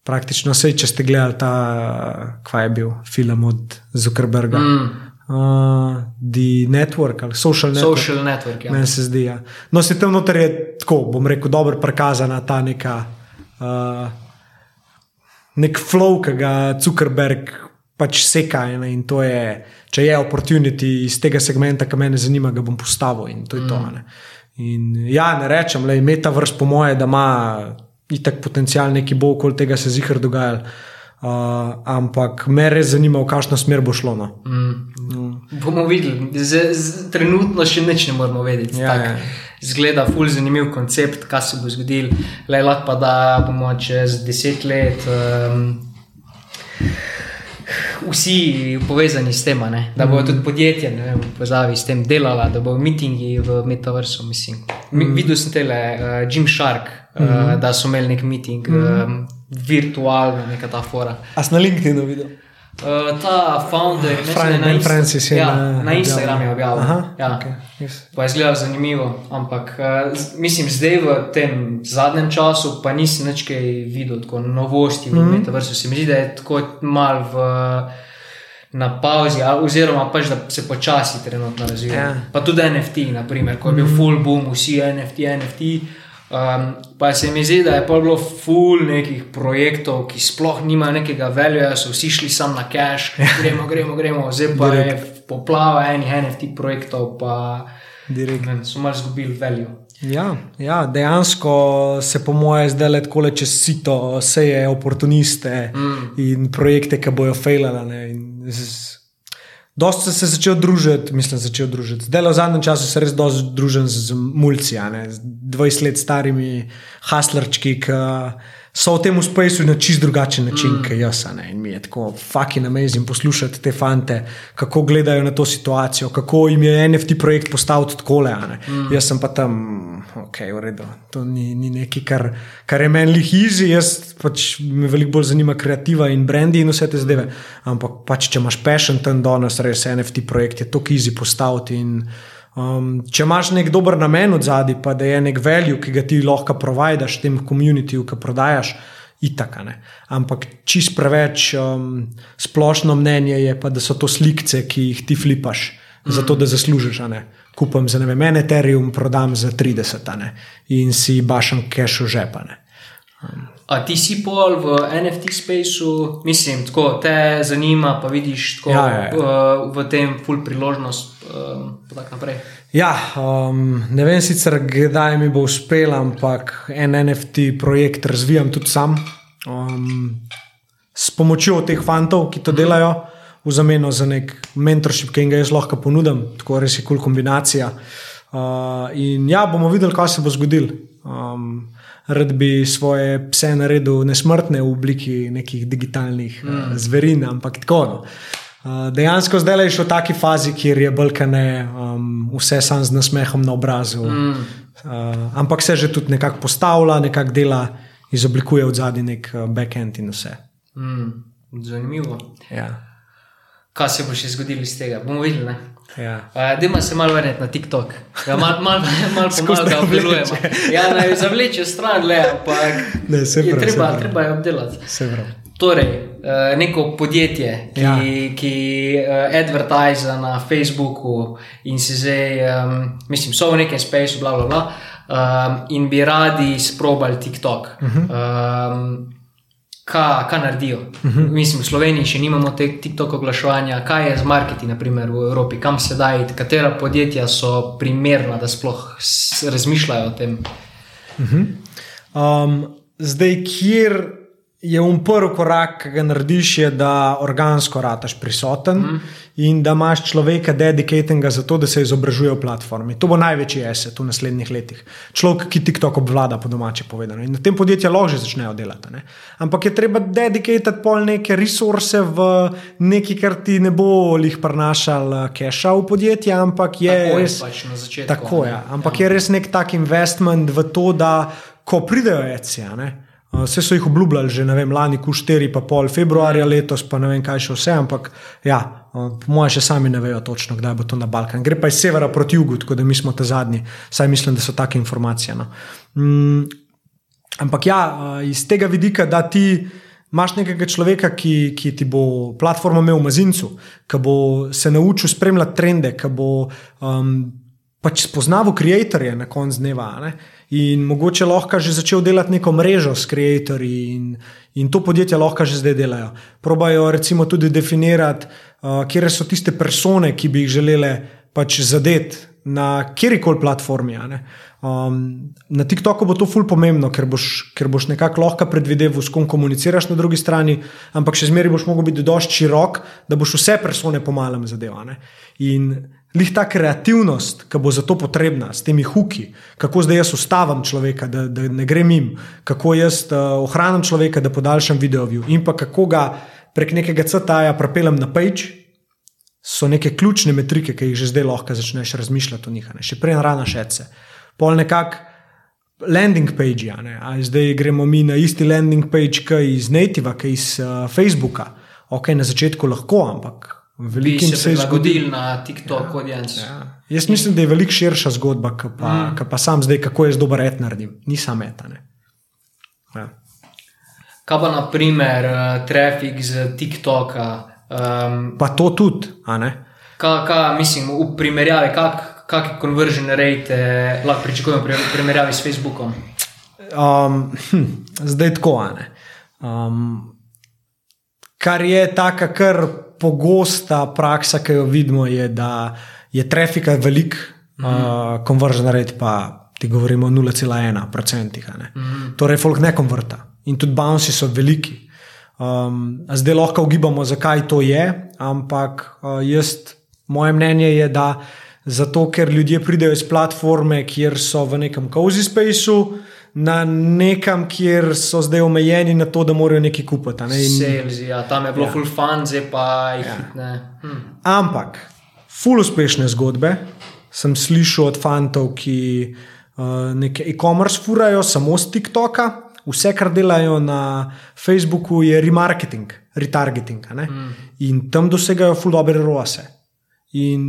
Praktično vse, če ste gledali ta, kaj je bil film od Zuckerberga. Mm. Uh, the network ali social network. Social network ja. Meni se zdi. Ja. No, se tam noter je tako, bom rekel, dobro prikazana ta neka. Uh, nek flow, ki ga Zuckerberg pač seka. In to je, če je opportunity iz tega segmenta, ki me zanima, ga bom postavil. In to je mm. to. Ne. In ja, ne rečem, da je metaverse po moje, da ima itak potencial neki bo okoli tega se zihar dogajal. Uh, ampak me res zanima, v kakšno smer bo šlo. No. Mm. Mm. Bomo videli, z, z, trenutno še nič ne moramo vedeti. Ja, ja. Zgleda, ful zanimiv koncept, kaj se bo zgodil. Le lahko pa da bomo čez deset let. Um, vsi povezani s tem, ne? da bodo mm. tudi podjetja v povezavi s tem delala, da bodo mitingi v metaversu. Mm. Videl sem tele, uh, Jim Shark, uh, mm. da so imeli nek miting, mm. um, virtualno, neka ta fora. A si na LinkedInu videl? Uh, ta je Fran- na Insta- Francis ja, na- na Instagramu je objavil. Aha, ja. okej, yes. Pa je izgledalo zanimivo, ampak uh, mislim, zdaj v tem zadnjem času pa nisem več kaj videl, tako novosti v mm Mhm. -hmm. metaversu. Se mi zdi, da je tako mal v. Na pauzi, oziroma pač, da se počasi trenutno razvija. Ja. Pa tudi NFT, naprimer, ko je bil full boom, vsi NFT, NFT. Um, pa se mi zdi, da je pa bilo full nekih projektov, ki sploh nimajo nekega velja, so vsi šli sam na cache, gremo, gremo, gremo, zdaj pa je poplava enih NFT projektov, pa Direkt. ne, vem, so malo izgubili veljo. Ja, ja, dejansko se po moje zdaj le tako čez sito seje oportuniste mm. in projekte, ki bojo fejlali. Dosta se je začel družiti, mislim, začel družiti. Zdaj, v zadnjem času se res dosti družim z mulci, ne, z 20 let starimi haslerčki, ki so v tem uspešju na čist drugačen način, mm. kot jaz. Ne, in mi je tako fucking amazing poslušati te fante, kako gledajo na to situacijo, kako jim je NFT projekt postavil tako le. Mm. Jaz sem pa tam, ok, v redu. To ni, ni nekaj, kar, kar je meni easy, jaz pač me veliko bolj zanima kreativa in brendi in vse te zdaj. Ampak pač, če imaš passion tam danes, res NFT projekt je to easy postaviti. In, Um, če imaš nek dober namen od zadaj, pa da je nek value, ki ga ti lahko providaš tem komunitiju, ki prodajaš, itaka ne. Ampak čist preveč um, splošno mnenje je, pa, da so to slikce, ki jih ti flipaš, mm. zato da zaslužiš. Kupam za ne vem, en Ethereum, prodam za 30 a ne. in si bašam cache v žepane. A ti si pol v NFT spaceu, mislim, tako te zanima, pa vidiš tako Ja, ja, ja. Uh, v tem full priložnost, um, pa tako naprej. Ja, um, ne vem sicer, kdaj mi bo uspelo, ampak en NFT projekt razvijam tudi sam. Um, s pomočjo teh fantov, ki to delajo, v zameno za nek mentorship, ki jim ga jaz lahko ponudim, tako res je kul cool kombinacija. Uh, in ja, bomo videli, kaj se bo zgodilo. Um, rad bi svoje pse naredil nesmrtne v obliki nekih digitalnih mm. uh, zverin, ampak tako. No. Uh, dejansko zdaj je še v taki fazi, kjer je balkane um, vse sam z nasmehom na obrazu. Mm. Uh, ampak se že tudi nekako postavlja, nekako dela, izoblikuje od zadaj nek uh, backend in vse. Mm, zanimivo. Ja. Kaj se bo še zgodilo iz tega? Bomo videli. Ne? Ja. Uh, Dajmo se malo vrniti na TikTok. Ja, malo mal, mal, mal ga obdelujemo. Ja, naj zavleče stran, le, ampak Ne, saj je prav, saj treba, treba je obdelati. Se pravi. Torej, eh, neko podjetje, ki, Ja. ja. ki uh, advertiza na Facebooku in si zdaj, um, mislim, so v nekem spaceu, bla, bla, bla, um, in bi radi sprobali TikTok. Uh -huh. um, kaj, kaj naredijo? Uh -huh. Mislim, v Sloveniji še nimamo te TikTok oglaševanja, kaj je z marketi, naprimer v Evropi, kam se da iti, katera podjetja so primerna, da sploh razmišljajo o tem. Um, zdaj, kjer je um prvi korak, ki ga narediš, je, da organsko rataš prisoten mm. in da imaš človeka dedikatenega za to, da se izobražuje v platformi. To bo največji eset v naslednjih letih. Človek, ki TikTok obvlada, po domače povedano. In na tem podjetju lahko že začnejo delati. Ne? Ampak je treba dedikatati pol neke resurse v nekaj, kar ti ne bo lih prenašal keša v podjetje, ampak je Tako je res. pač na začetku. Tako je. Ampak ja. je res nek tak investment v to, da ko pridejo ecija. Vse so jih obljubljali že ne vem, lani, Q4, pa pol februarja letos, pa ne vem kaj še vse, ampak ja, po mojem še sami ne vejo točno, kdaj bo to na Balkan. Gre pa iz severa proti jugu, tako da mi smo ta zadnji, saj mislim, da so take informacije. No. Mm, ampak ja, eh, iz tega vidika, da ti imaš nekega človeka, ki, ki ti bo platformo imel v mazincu, ki bo se naučil spremljati trende, ki bo um, pač spoznaval ustvarjalce na koncu dneva. Ne? In mogoče lahko že začel delati neko mrežo s ustvarjalci, in, in to podjetje lahko že zdaj delajo. Probajo recimo tudi definirati, uh, kje so tiste persone, ki bi jih želele pač zadeti na kjerkoli platformi. Um, na TikToku bo to ful pomembno, ker boš, ker boš nekako lahko predvideval, s kom komuniciraš na drugi strani, ampak še zmeraj boš mogel biti dovolj širok, da boš vse persone pomalem zadevane. In lih ta kreativnost, ki bo za to potrebna, s temi huki, kako zdaj jaz ustavim človeka, da, da ne grem jim, kako jaz uh, ohranim človeka, da podaljšam video view in pa kako ga prek nekega CTA-ja prepeljem na page. So neke ključne metrike, ki jih že zdaj lahko začneš razmišljati o njih, ne? še prej rana šece. Pol nekako landing page, a ne? a zdaj gremo mi na isti landing page, ki iz Nativa, ki iz uh, Facebooka. ok, na začetku lahko, ampak velikim se je prilagodili na TikTok audience. Ja. Jaz mislim, da je veliko širša zgodba, kot pa, mm. pa sam zdaj, kako jaz dober et naredim. Nisem etane. Ja. Kaj pa naprimer uh, trafik z TikToka? Um, Pa to tudi, a ne? Kaj, kaj, mislim, v primerjavi, kak, kakšne conversion rate lahko pričakujemo pri- primerjavi s Facebookom? Um, hm, zdaj tako, a ne. Um, kar je taka kar pogosta praksa, ki jo vidimo, je, da je trafika velik, mm -hmm. uh, conversion rate pa ti govorimo o 0,1 procentih. Mm -hmm. Torej, folk ne konverta in tudi bounci so veliki. Um, zdaj lahko ugibamo, zakaj to je, ampak uh, jaz, moje mnenje je, da zato, ker ljudje pridejo iz platforme, kjer so v nekem cozy spaceu, na nekam, kjer so zdaj omejeni na to, da morajo nekaj kupiti. Ne? In, Sales, ja, tam je bilo Ja. full fun, zdaj pa jih ja. ne. Hm. Ampak, full uspešne zgodbe sem slišal od fantov, ki uh, nekaj e-commerce furajo samo z TikToka. Vse, kar delajo na Facebooku, je remarketing, retargeting. Mm. In tam dosegajo full dobre rose. In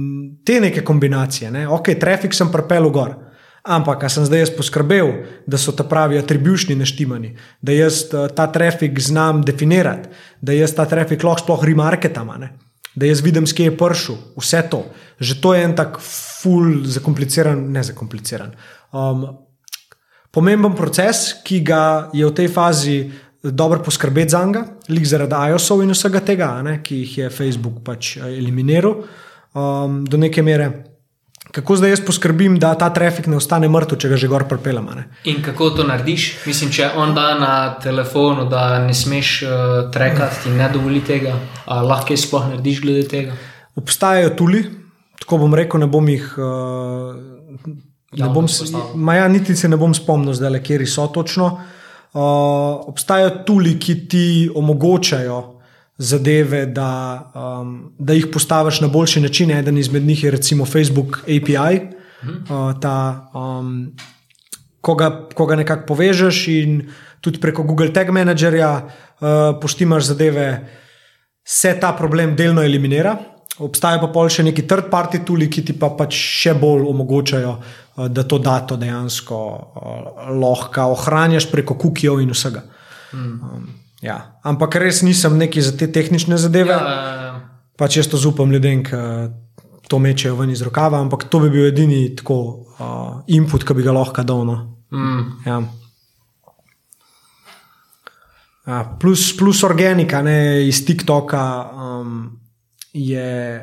te neke kombinacije, ne? ok, trafik sem prepel gor. Ampak, a sem zdaj jaz poskrbel, da so ta pravi atribušni naštimani, da jaz eh, ta trafik znam definirati, da jaz ta trafik lahko sploh remarketam, da jaz vidim, skje je pršel, vse to. Že to je en tak ful, zakompliciran, ne zakompliciran. Um, pomemben proces, ki ga je v tej fazi dobro poskrbeti za njega, lik zaradi iOS-ov in vsega tega, ne, ki jih je Facebook pač eh, eliminiral um, do neke mere. Kako zdaj jaz poskrbim, da ta trafik ne ostane mrtev, če ga že gor ne? In kako to narediš? Mislim, če on da na telefonu, da ne smeš uh, trekati, ti ne dovoli tega, a lahko kaj sploh narediš glede tega? Obstajajo tuli, tako bom rekel, ne bom jih. Uh, ne bom, izpostavil. ma ja, niti se ne bom spomnil, zdaj, kje so točno. Uh, obstajajo tuli, ki ti omogočajo zadeve, da, um, da jih postaviš na boljši način. Eden izmed njih je recimo Facebook API, uh, ta, um, ko, ga, ko ga nekako povežeš in tudi preko Google Tag Managerja uh, poštimaš zadeve, se ta problem delno eliminira. Obstajajo pa pol še neki third-party tuli, ki ti pa pač še bolj omogočajo, uh, da to dato dejansko uh, lahko ohranjaš preko kukijev in vsega. Um, ja. Ampak res nisem neki za te tehnične zadeve. Ja, Pač jaz to zaupam ljudem, ki to mečejo ven iz rokava, ampak to bi bil edini tako uh, input, ki bi ga lahko dal. No. mm, Ja. Ja, plus, plus organika ne, iz TikToka um, je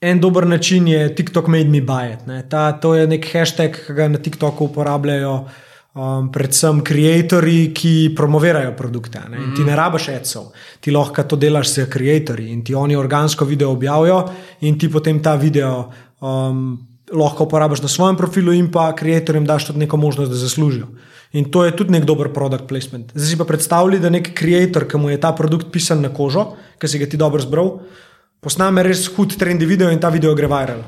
en dober način, je TikTok made me buy it. ne. Ta, to je nek hashtag, ki ga na TikToku uporabljajo um, predvsem ustvarjalci, ki promovirajo produkte. Ne. In Ti ne rabiš edsov, ti lahko to delaš s ustvarjalci in ti oni organsko video objavijo in ti potem ta video. Um, Lahko uporabiš na svojem profilu, in pa ustvarjalcem daš tudi neko možnost, da zaslužijo. In to je tudi nek dober produkt placement. Zdaj si pa predstavljaj, da nek ustvarjalec, ki mu je ta produkt pisan na kožo, ki si ga ti dobro zbral, posname res hud trendi video in ta video gre viral.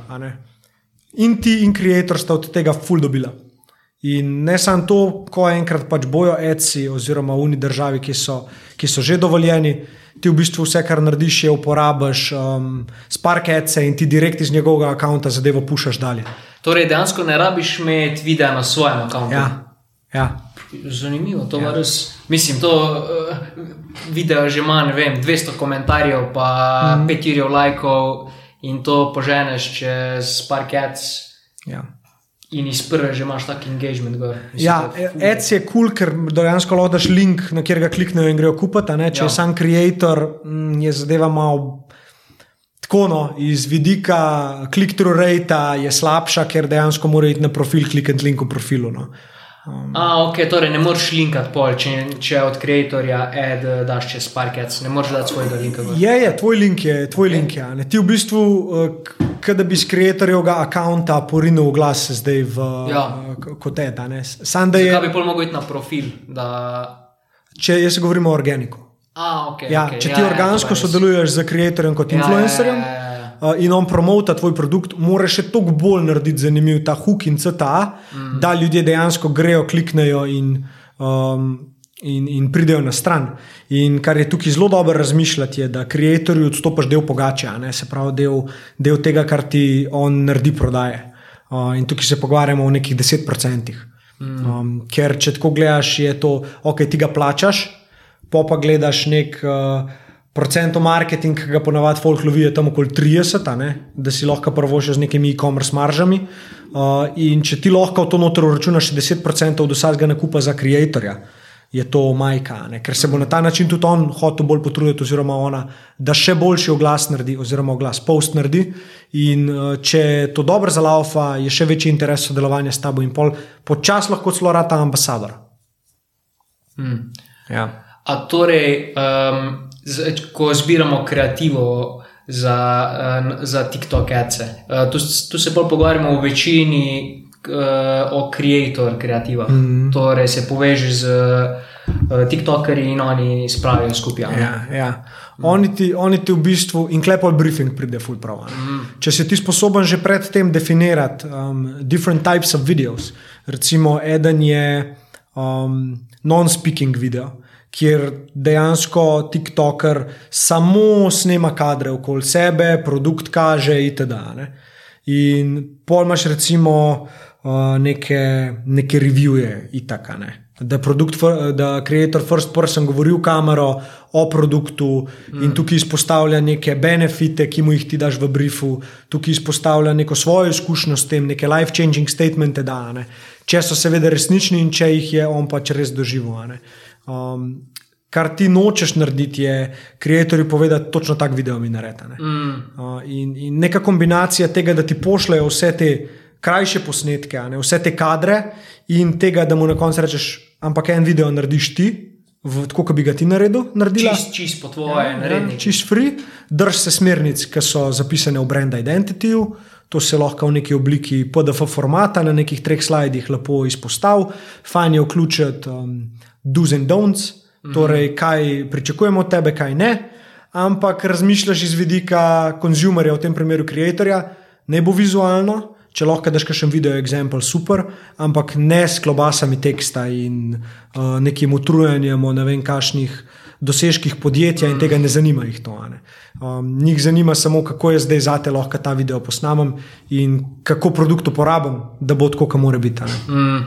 In ti in ustvarjalec sta od tega full dobila. In ne samo to, ko enkrat pač bojo ECI oziroma uni državi, ki so, ki so že dovoljeni, ti v bistvu vse, kar narediš, je uporabiš um, Spark ECE in ti direkt iz njegovega računa zadevo pušaš dalje. torej, dejansko ne rabiš imeti videa na svojem računu. Ja, ja. Zanimivo, to ja. res. Mislim, to uh, video že ima ne vem, 200 komentarjev, pa mm. 5 jurjev lajkov in to poženeš čez parkec. ja. In iz prve že imaš tak engagement. Gor. Mislim, Ja. Ads je kul, cool, ker dejansko lahko daš link, na katerega kliknejo in grejo kupiti. Če ja. Ja. je sam creator, mm, je zadeva malo tako. No, iz vidika click-through rate je slabša, ker dejansko mora iti na profil, klikati link v profilu. No. A, ok, torej ne moreš linkati pol, če, če od ustvarjalca ad eh, daš čez parkec, ne moreš dati svojega linka. gor. Je, je, tvoj link je, tvoj link je. ne. Ti v bistvu, kot da bi iz creatorjevega računa porinil v glas zdaj v, Ja. kot ed. a ne. Sam da je, Zakaj bi pol mogel iti na profil? Da... če jaz govorimo o organiku. A, okay, Ja, okay, če ti organsko sodeluješ z creatorjem kot influencerjem Ja, ja, ja, ja. uh, in on promota tvoj produkt, moraš še toliko bolj narediti zanimiv ta hook in CTA, mm. da ljudje dejansko grejo, kliknejo in um, In, in pridejo na stran. In kar je tukaj zelo dobro razmišljati, je, da ustopaj odstopiš del pogače, se pravi del, del tega, kar ti on naredi prodaje. Uh, in tukaj se pogovarjamo o nekih 10%. Mm. Um, ker če tako gledaš, je to, ok, ti ga plačaš, pa pa gledaš nek uh, procent marketing, ki ga ponavadi folk lovi tam okoli 30, da si lahko prvo še z nekimi e-commerce maržami. Uh, in če ti lahko v to noter računaš 10% od vsakega nakupa za ustvarjalca je to majka, ne? ker se bo na ta način tudi on hotel bolj potruditi, oziroma ona, da še boljši oglas naredi, oziroma oglas post naredi. In uh, če to dobro zalaufa, je še večji interes sodelovanja s tabo in pol, počasi lahko celo rata ambasador. Hmm. Ja. A torej, um, z, ko zbiramo kreativo. Za, uh, za TikTok, uh, tu, tu se bolj pogovarjamo o večini uh, o creator kreativa. Mm -hmm. Torej se poveže z uh, TikTokerji in oni spravijo skupaj. Ja, ja. Oni, ti, oni ti v bistvu in klepol briefing pride ful prav. Mm. Če si ti sposoben že predtem definirati um, different types of videos, recimo eden je um, non-speaking video. Kjer dejansko TikToker samo snema kadre okoli sebe, produkt kaže, itd. Ne? In pol imaš recimo neke, neke revije, itaka. Ne. Da, produkt, da creator first person govori v kamero o produktu mm. in tukaj izpostavlja neke benefite, ki mu jih ti daš v briefu, tukaj izpostavlja neko svojo izkušnjo s tem, neke life-changing statemente, da ne. Če so seveda resnični in če jih je on pač res doživel. Um, kar ti nočeš narediti, je creatorju povedati, točno tak video mi naredi. Ne. Mm. Uh, in, in neka kombinacija tega, da ti pošljajo vse te krajše posnetke, ne, vse te kadre in tega, da mu na koncu rečeš, ampak en video narediš ti. V, tako, kot bi ga ti naredil, naredila. Čist, čist po tvoje, ja, ja čist free, drž se smernic, ki so zapisane v brand identity, to se lahko v neki obliki PDF formata na nekih treh slajdih lepo izpostavi, fajn je vključiti um, do's and don'ts, mm -hmm. torej kaj pričakujemo od tebe, kaj ne, ampak razmišljaš iz vidika konzumerja, v tem primeru ustvarjalca, ne bo vizualno, če lahko daš še en video, example, super, ampak ne s klobasami teksta in uh, nekim utrujanjem o ne vem, kašnih dosežkih podjetja in tega ne zanima jih to. Um, njih zanima samo, kako je zdaj zate lahko ta video posnamem in kako produkt uporabim, da bo tako, kot mora biti. Mm.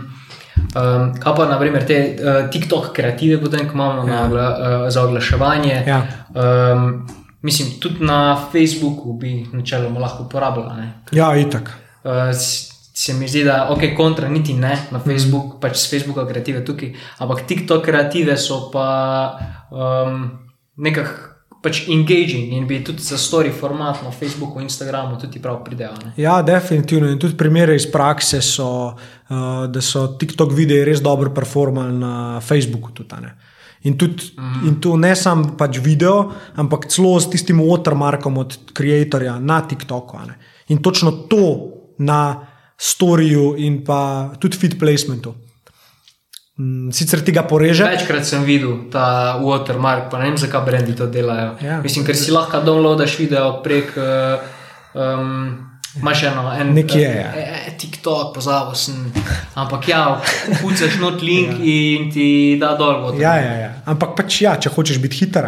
Um, kaj pa, naprimer, te uh, TikTok kreative, potem, ko imamo ja. na, uh, za oglaševanje. Ja. Um, mislim, tudi na Facebooku bi načeloma lahko uporabljala. Ja, itak uh, se mi zdi, da ok, kontra niti ne na mhm. Facebooku, mm. pač s Facebooka kreative tukaj, ampak TikTok kreative so pa um, nekako. Pač engaging in bi tudi za story format na Facebooku in Instagramu tudi prav pridelali. Ja, definitivno. In tudi primere iz prakse so, uh, da so TikTok videi res dobro performali na Facebooku. Tudi, in, tudi, mm in to ne samo pač video, ampak celo s tistim watermarkom od ustvarjalca na TikToku. In točno to na storju in pa tudi fit placementu. Mm, sicer tega poreže. Večkrat sem videl ta watermark, pa ne vem, zakaj brendi to delajo. Ja. Mislim, ker si lahko downloadaš video prek. Um, Máš eno, en, nekje je. Ja. E, e, TikTok, pozabil sem. Ampak ja, pucaš not link ja. in ti da dol. Ja, ja, ja. Ampak pač ja, če hočeš biti hiter,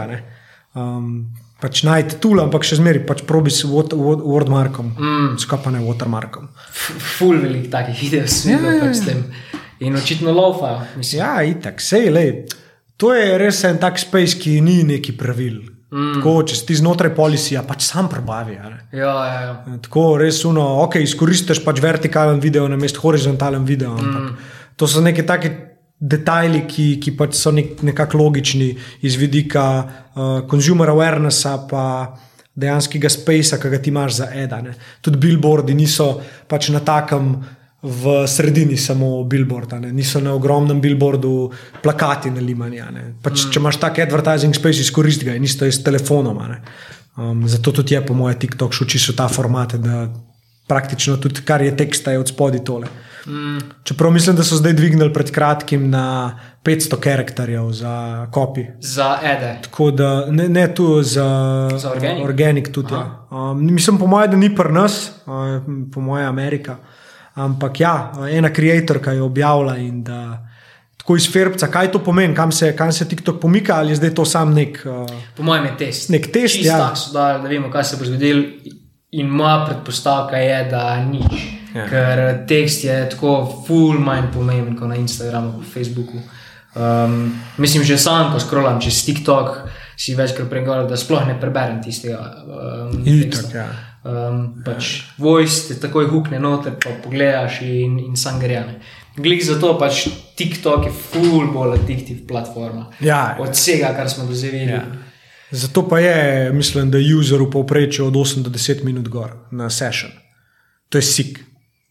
um, pač najti tu, ampak še zmeraj pač probi s Wordmarkom, mm. skopane Watermarkom. Ful velik takih videov s ja, ja, pač ja. tem. In očitno lofa. Ja, itak, sej, lej. To je res en tak space, ki ni neki pravil. Mm. Tako, če si znotraj policija, pač sam prebavi. Ja, ja, ja. Tako, res uno, ok, izkoristiš pač vertikalen video na mestu horizontalen video. Mm. To so neke take detajli, ki, ki pač so nek, nekako logični iz vidika uh, consumer awarenessa, pa dejanskega spacea, ki ga ti imaš za edane. Tudi billboardi niso pač na takem. V sredini samo billboard, ne? niso na ogromnem billboardu plakati na limani. Pač, mm. Če imaš tak advertising space, izkoristi ga in isto je s telefonom. Um, zato tudi je, po mojem, TikTok šuči so ta format, da praktično tudi kar je teksta, je od spodaj tole. Mm. Čeprav mislim, da so zdaj dvignili pred kratkim na 500 karakterjev za kopi. Za ede. Tako da ne, ne tu za, za organik. organik tudi, ja. um, mislim, po mojem, da ni pri nas, um, po mojem, Amerika. Ampak ja, ena ustvarjalka je objavila in da tako iz Ferbca, kaj to pomeni, kam se, kam se TikTok pomika, ali je zdaj to sam nek. Uh, Po mojem je test. Nek test, Čisto ja. tako so dali, da vemo, kaj se bo zgodilo. In moja predpostavka je, da nič. Ja. Ja. Ker tekst je tako full manj pomemben kot na Instagramu, na Facebooku. Um, mislim, že sam, ko scrollam čez TikTok, si večkrat pregovoril, da sploh ne preberem tistega. Um, Itak, ja. Um, pač voice te takoj hukne noter, pa pogledaš in, in sam grejane. Glik zato pač TikTok je full bolj addictive platforma. Ja, Od vsega, kar smo do zdaj videli. Ja. Zato pa je, mislim, da je user v povprečju od 8 do 10 minut gor na session. To je sik.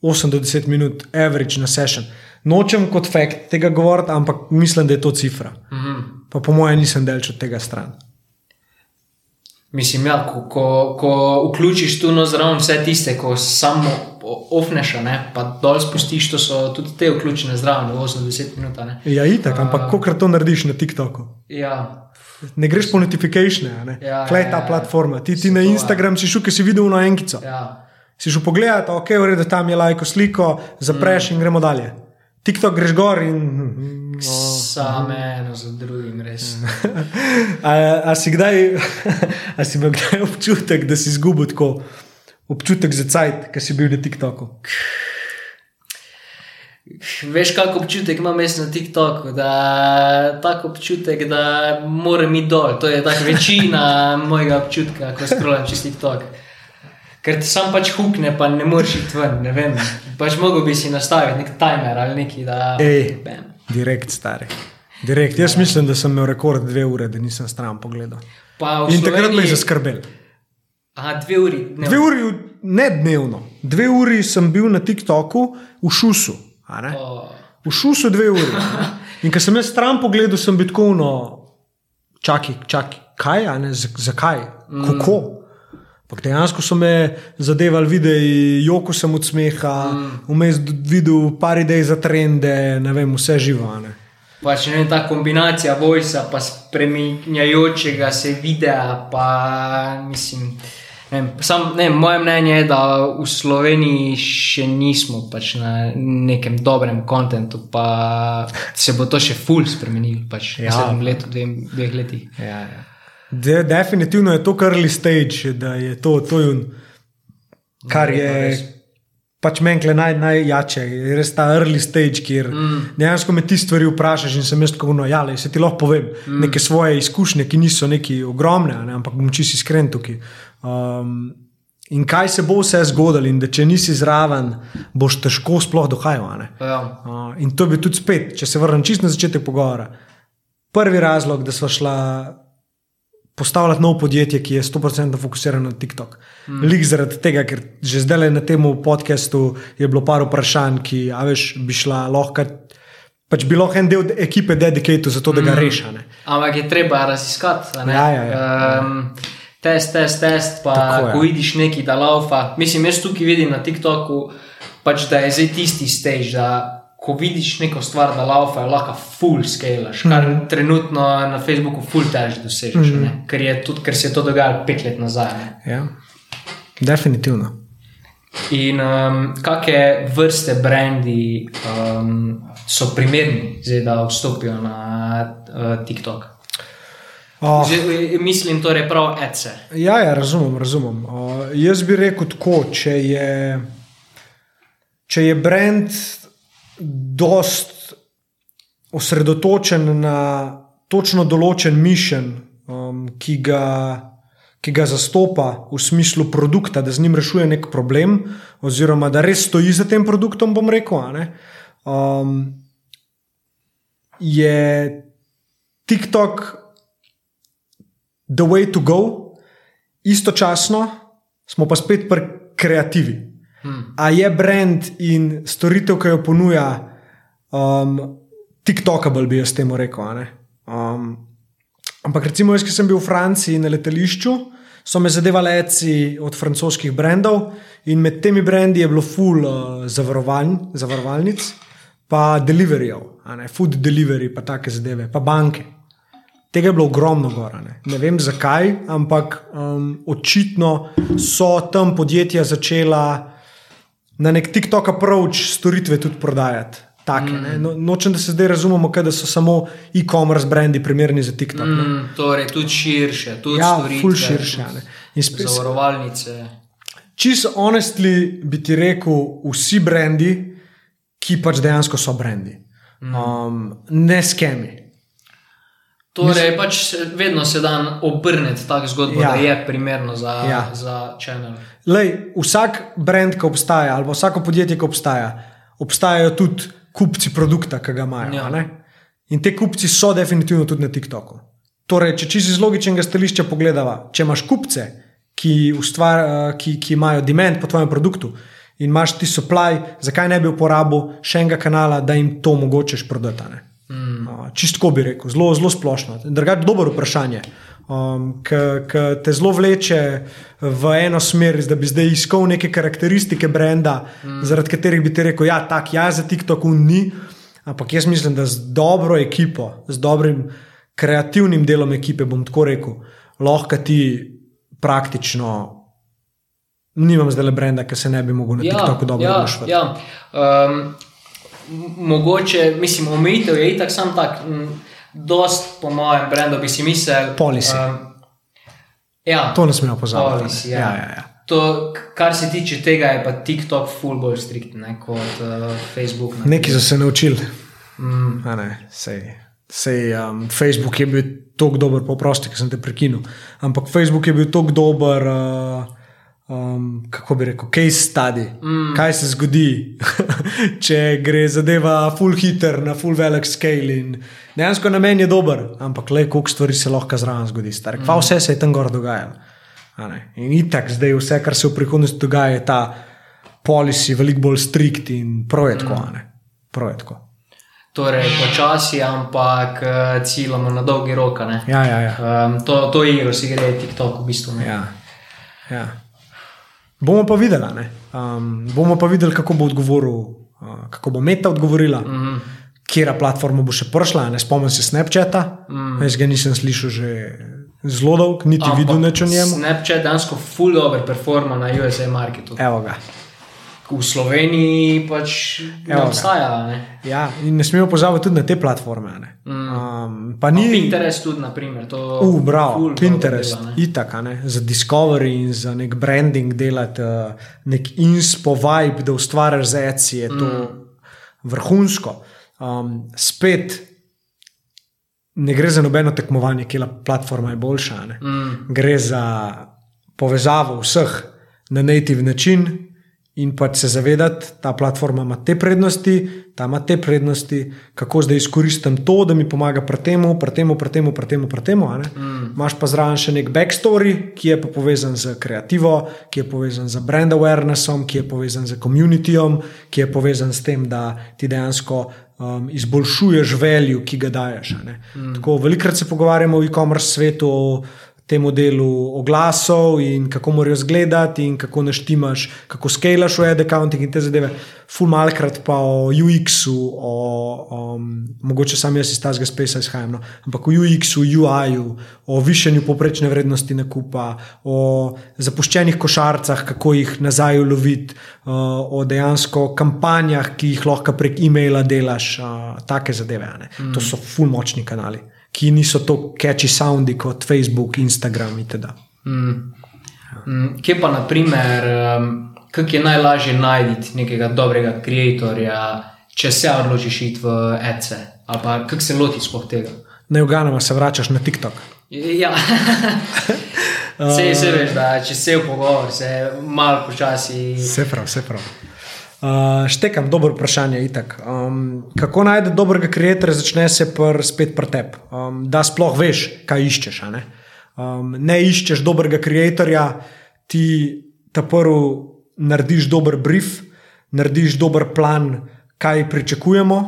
8 do 10 minut, average na session. Nočem kot fakt tega govoriti, ampak mislim, da je to cifra. Mhm. Pa po mojem nisem delč od tega stran. Mislim, ja, ko, ko, ko vključiš tu no zraven vse tiste, ko samo ofneš, ne, pa dol spustiš, to so tudi te vključene zraven, 80 minut. Ne. Ja, itak, ampak kokrat to narediš na TikToku? Ja, Ne greš po notifikatione, Ja, kaj je ja, ta ja. platforma. Ti, ti na to, ja. Instagram si šel, ki si videl na enkico. ja. Si šel pogledat, ok, v redu, tam je lajko sliko, zapreš mm. in gremo dalje. TikTok greš gor in. mm, Same eno za drugim, res. A, a si kdaj, a si imel kdaj občutek, da si izgubil tako občutek za cajt, ki si bil na TikToku? Veš, kakšen občutek imam jaz na TikToku, da tako občutek, da moram iti dol. To je tako večina mojega občutka, ko scrollam čez TikTok. Ker ti sam pač hukne, pa ne moreš iti ven. Ne vem. Pač mogel bi si nastaviti nek timer ali nekaj, da. Ej, Bam. direkt, stari. Direkt. Jaz mislim, da sem imel rekord dve ure, da nisem stran pogledal. Pa In takrat me je Sloveniji- zaskrbel. Aha, dve uri. dnevno. Dve uri, ne dnevno, dve uri sem bil na TikToku v šusu. a ne? O, V šusu dve uri. In ko sem jaz stran pogledal, sem bil tako, no, čakaj, čakaj, kaj, ne, zakaj, kako. Ampak dejansko so me zadevali videi, joko sem od smeha, vmes d- videl par idej za trende, ne vem, vse živo. a Ne. Pač ne ta kombinacija vojsa, pa spremenjajočega se videa, pa mislim. Ne vem, sam, ne, moje mnenje je, da v Sloveniji še nismo pač na nekem dobrem kontentu, pa se bo to še ful spremenilo pač v Ja. naslednjem letu, dvem, dveh letih. Ja, ja. De, definitivno je to early stage, da je to, to je, un- kar je pač menkle naj, najjače, je res ta early stage, kjer mm. dejansko me ti stvari vprašaš in sem jaz tako, no, ja, le, se ti lahko povem mm. neke svoje izkušnje, ki niso neki ogromne, ne, ampak bom čisto iskren tukaj. Um, in kaj se bo vse zgodilo, in da če nisi zraven, boš težko sploh dohajal. Ja. Uh, in to bi tudi spet, če se vrnem čisto na začetek pogovora. Prvi razlog, da smo šla postavljati novo podjetje, ki je 100% fokusirano na TikTok. Mm. Lik zaradi tega, ker že zdaj na tem podkastu je bilo par vprašanj, ki, a veš, bi šla lahko. Pač bi lahko en del ekipe dedikatu za to, da ga mm. reša. Ampak je treba raziskati. ne. Ja, ja, ja. Um, test, test, test, pa Tako je. ko vidiš nekaj, da laufa. Mislim, jaz tukaj vidim na TikToku, pač, da je zdaj tisti stage. Da, Ko vidiš neko stvar, da laufa, je lahko full scale, kar mm. trenutno na Facebooku full težko dosežeš, mm. ker, je tudi, ker se je to dogajalo pet let nazaj. Ne? Ja. Definitivno. In um, kakšne vrste brendi um, so primerni, zdaj, da vstopijo na uh, TikTok? Oh, Že, mislim, torej prav ECE. Ja, ja, razumem. razumem. Uh, jaz bi rekel tako, če je, če je brand dost osredotočen na točno določen mišljen, um, ki, ga, ki ga zastopa v smislu produkta, da z njim rešuje nek problem, oziroma da res stoji za tem produktom, bom rekel. Um, je TikTok the way to go, istočasno smo pa spet pri kreativi. A je brand in storitev, ki jo ponuja, um, TikTokable, bi jaz temu rekel. Um, ampak recimo, jaz, ki sem bil v Franciji na letališču, so me zadevali eci od francoskih brendov in med temi brendi je bilo full uh, zavarovanj, zavarovalnic, pa ne, food delivery, pa take zadeve, pa banke. Tega je bilo ogromno gora. Ne, ne vem zakaj, ampak um, očitno so tam podjetja začela na nek TikTok approach storitve tudi prodajati. Take, mm. no, nočem, da se zdaj razumemo, kaj, da so samo e-commerce brendi primerni za TikTok. Mm, torej, tudi širše, tudi Ja, storitve, ful širše, ne. Spet- Zavarovalnice. Čisto honestly bi ti rekel, vsi brendi, ki pač dejansko so brendi. Um, ne skemi. Torej, pač se- vedno se da obrniti tako zgodbo, Ja. da je primerno za, Ja. za channel. Lej, vsak brand, ki obstaja, ali vsako podjetje, ki obstaja, obstajajo tudi kupci produkta, ki ga imajo. Ja. In te kupci so definitivno tudi na TikToku. Torej, če čisto iz logičnega stališča pogledava, če imaš kupce, ki, ustvar, eh, ki, ki imajo demand po tvojem produktu in imaš ti supply, zakaj ne bi uporabil še enega kanala, da jim to omogočiš prodati. Mm. Uh, Čistko bi rekel, zelo, zelo splošno. Drugače, dobro vprašanje, um, ki te zelo vleče v eno smer, da bi zdaj iskal neke karakteristike brenda, mm. zaradi katerih bi ti rekel, da ja, tak, ja, za TikTok un ni. Ampak jaz mislim, da z dobro ekipo, z dobrim kreativnim delom ekipe, bom tako rekel, lahko ti praktično. Nimam zdaj le brenda, ki se ne bi mogel na TikToku dobro ja, oglaševati. ja. Um, mogoče, mislim, omejitev je itak sam tak. m, Dost, po mojem, brendu bi si mislil. Policy. Um, ja, To ne smemo pozabiti. Policy, ja. ja. Ja, ja. To, kar se tiče tega, je pa TikTok ful bolj striktni ne, kot uh, Facebook. na Neki so se naučili. Mm. A Ne, sej, sej, um, Facebook je bil tako dober, poprosti, ki sem te prekinil. Ampak Facebook je bil tako dober, uh, um, kako bi rekel, case study. Mm. Kaj se zgodi, če gre zadeva full hitter na full velik scale. In dejansko na meni je dober, ampak le koliko stvari se lahko zraven zgodi. Star. Kva vse se je tam gor dogajalo. In itak zdaj vse, kar se v prihodnosti dogaja, je ta policy veliko bolj strikt in projektko. Mm. Torej, počasi, ampak uh, ciljamo na dolgi rok. Ja, ja, ja. Um, to, to igro si gre TikTok v bistvu. ne. Ja, ja. Bomo pa videli, um, bomo pa videli, kako bo odgovoril, uh, kako bo Meta odgovorila, mm. -hmm. kera platforma bo še prišla. Ne spomnim se Snapchata, mm. jaz ga nisem slišal že zelo dolgo, niti Ampak videl nič o njemu. Snapchat dejansko full dobro performa na USA marketu. Evo ga. V Sloveniji pač ne Evo obstaja. Ne? Ja, in ne smemo pozabiti tudi na te platforme. Mm. Um, pa Ni... Pinterest tudi, naprimer. Uh, bravo, Pinterest, dela, itak, ne, za Discovery in za nek branding delati, uh, nek inspo vibe, da ustvariš za Etsy, je to mm. vrhunsko. Um, spet ne gre za nobeno tekmovanje, kje platforma je boljša. ne. Mm. Gre za povezavo vseh na native način. In pač se zavedati, da ta platforma ima te prednosti, ta ima te prednosti, kako zdaj izkoristim to, da mi pomaga pri tem, pri tem, pri tem, pri tem. Pri tem mm. Máš pa zraven še nek backstory, ki je pa povezan z kreativo, ki je povezan z brand awarenessom, ki je povezan z komunitijem, ki je povezan s tem, da ti dejansko um, izboljšuješ value, ki ga daješ. ne. Tako velikokrat se pogovarjamo v e-commerce svetu o tem delu oglasov in kako morajo izgledati, in kako naštimaš, kako skalaš v ad accounting in te zadeve. Ful malkrat pa o UX-u, o, um, mogoče sam jaz iz tega spesa izhajam, no? ampak o UX-u, UI-ju, o višanju poprečne vrednosti nakupa, o zapuščenih košarcah, kako jih nazaj uloviti, uh, o dejansko kampanjah, ki jih lahko prek e-maila delaš, uh, take zadeve. ne. To so ful močni kanali ki niso tako catchy soundi kot Facebook, Instagram itd. Mm. Mm. Kje pa, naprimer, um, kako je najlažje najti nekega dobrega ustvarjalca, če se odločiš iti v ECE? Ali pa kako se loti sploh tega? Ne oganama se vračaš na TikTok. Ja, se, se veš, da če se v pogovor, se malo počasi. Vse prav, vse prav. Uh, štekam, dobro vprašanje. Um, kako najti dobrega ustvarjalca, začne se pr, spet pri tebi, um, da sploh veš, kaj iščeš. Ne? Um, ne iščeš dobrega ustvarjalca, ti ta prvi narediš dober brief, narediš dober plan, kaj pričakujemo,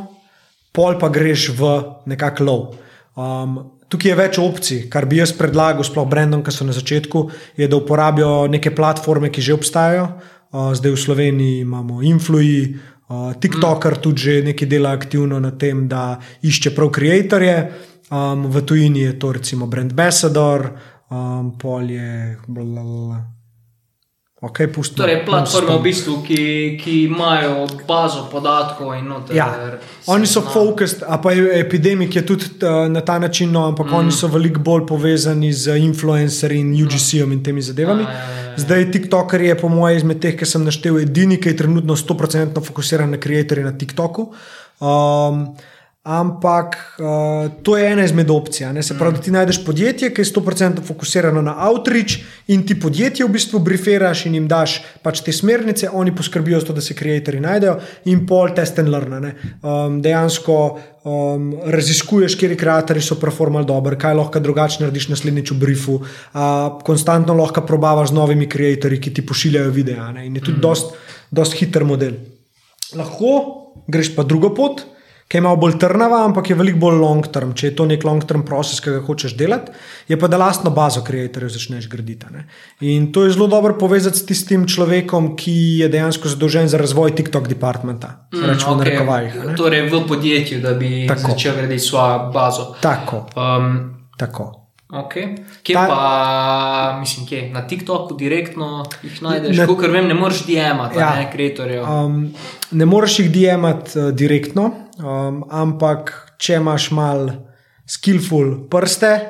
pol pa greš v nekak lov. Um, tukaj je več opcij, kar bi jaz predlagal, sploh brendom, ki so na začetku, je, da uporabijo neke platforme, ki že obstajajo. Zdaj v Sloveniji imamo Influji, uh, TikToker tudi že nekaj dela aktivno na tem, da išče prav ustvarjalce. Um, v tujini je to recimo Brand Ambassador, um, pol je. Blablabla. Okay, pustimo, Torej, platforme, v bistvu, ki, ki imajo bazo podatkov in noter. Ja, oni so fokused, a pa je epidemik je tudi uh, na ta način, no, ampak mm. oni so veliko bolj povezani z influencerji in UGC-om in temi zadevami. A, ja, ja, ja. Zdaj, TikToker je, po mojem, izmed teh, ki sem naštel, edini, ki je trenutno 100% fokusiran na ustvarjalce na TikToku. Um, ampak uh, to je ena izmed opcij. ne. Se pravi, da ti najdeš podjetje, ki je 100% fokusirano na outreach in ti podjetje v bistvu brieferaš in jim daš pač te smernice, oni poskrbijo za to, da se ustvarjalci najdejo in pol test and learn. ne. Um, dejansko um, raziskuješ, kje ustvarjalci so performali dobro, kaj lahko drugače narediš naslednjič v briefu. Uh, konstantno lahko probavaš z novimi ustvarjalci, ki ti pošiljajo videe. a ne. In je tudi mm. dost, dost hiter model. Lahko greš pa drugo pot, ki je malo bolj trnava, ampak je veliko bolj long term. Če je to nek long term proces, ki ga hočeš delati, je pa da lastno bazo ustvarjalcev začneš graditi. ne. In to je zelo dobro povezati s tistim človekom, ki je dejansko zadolžen za razvoj TikTok departmenta. Mm, rečemo okay. na rekovajih. Torej, v podjetju, da bi. Tako. začel graditi svojo bazo. Tako, Um, tako. Okay. Kje Ta- pa, mislim, kje? Na TikToku direktno jih najdeš, Na- kot vem, ne moreš DM-ati, Ja. ne, kreatorjev. Um, ne moreš jih DM-ati uh, direktno, um, ampak če imaš mal skillful prste,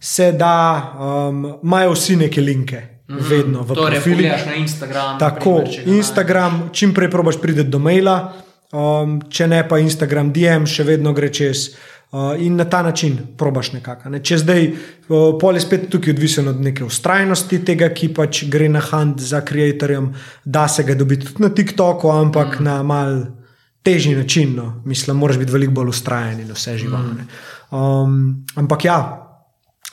se da, um, imajo vsi neke linke, mm -hmm. vedno v torej, profilih. pogledaš na Instagram. Tako, ga Instagram, čim prej probaš priti do maila, um, če ne pa Instagram, DM, še vedno gre čez. Uh, in na ta način probaš nekako. Ne. Če zdaj, uh, pol je spet tukaj odvisen od neke ustrajnosti tega, ki pač gre na hand za ustvarjalcem, da se ga dobiti tudi na TikToku, ampak mm. na mal težji način. No. Mislim, moraš biti veliko bolj ustrajen in vse živo. Mm. Um, ampak ja,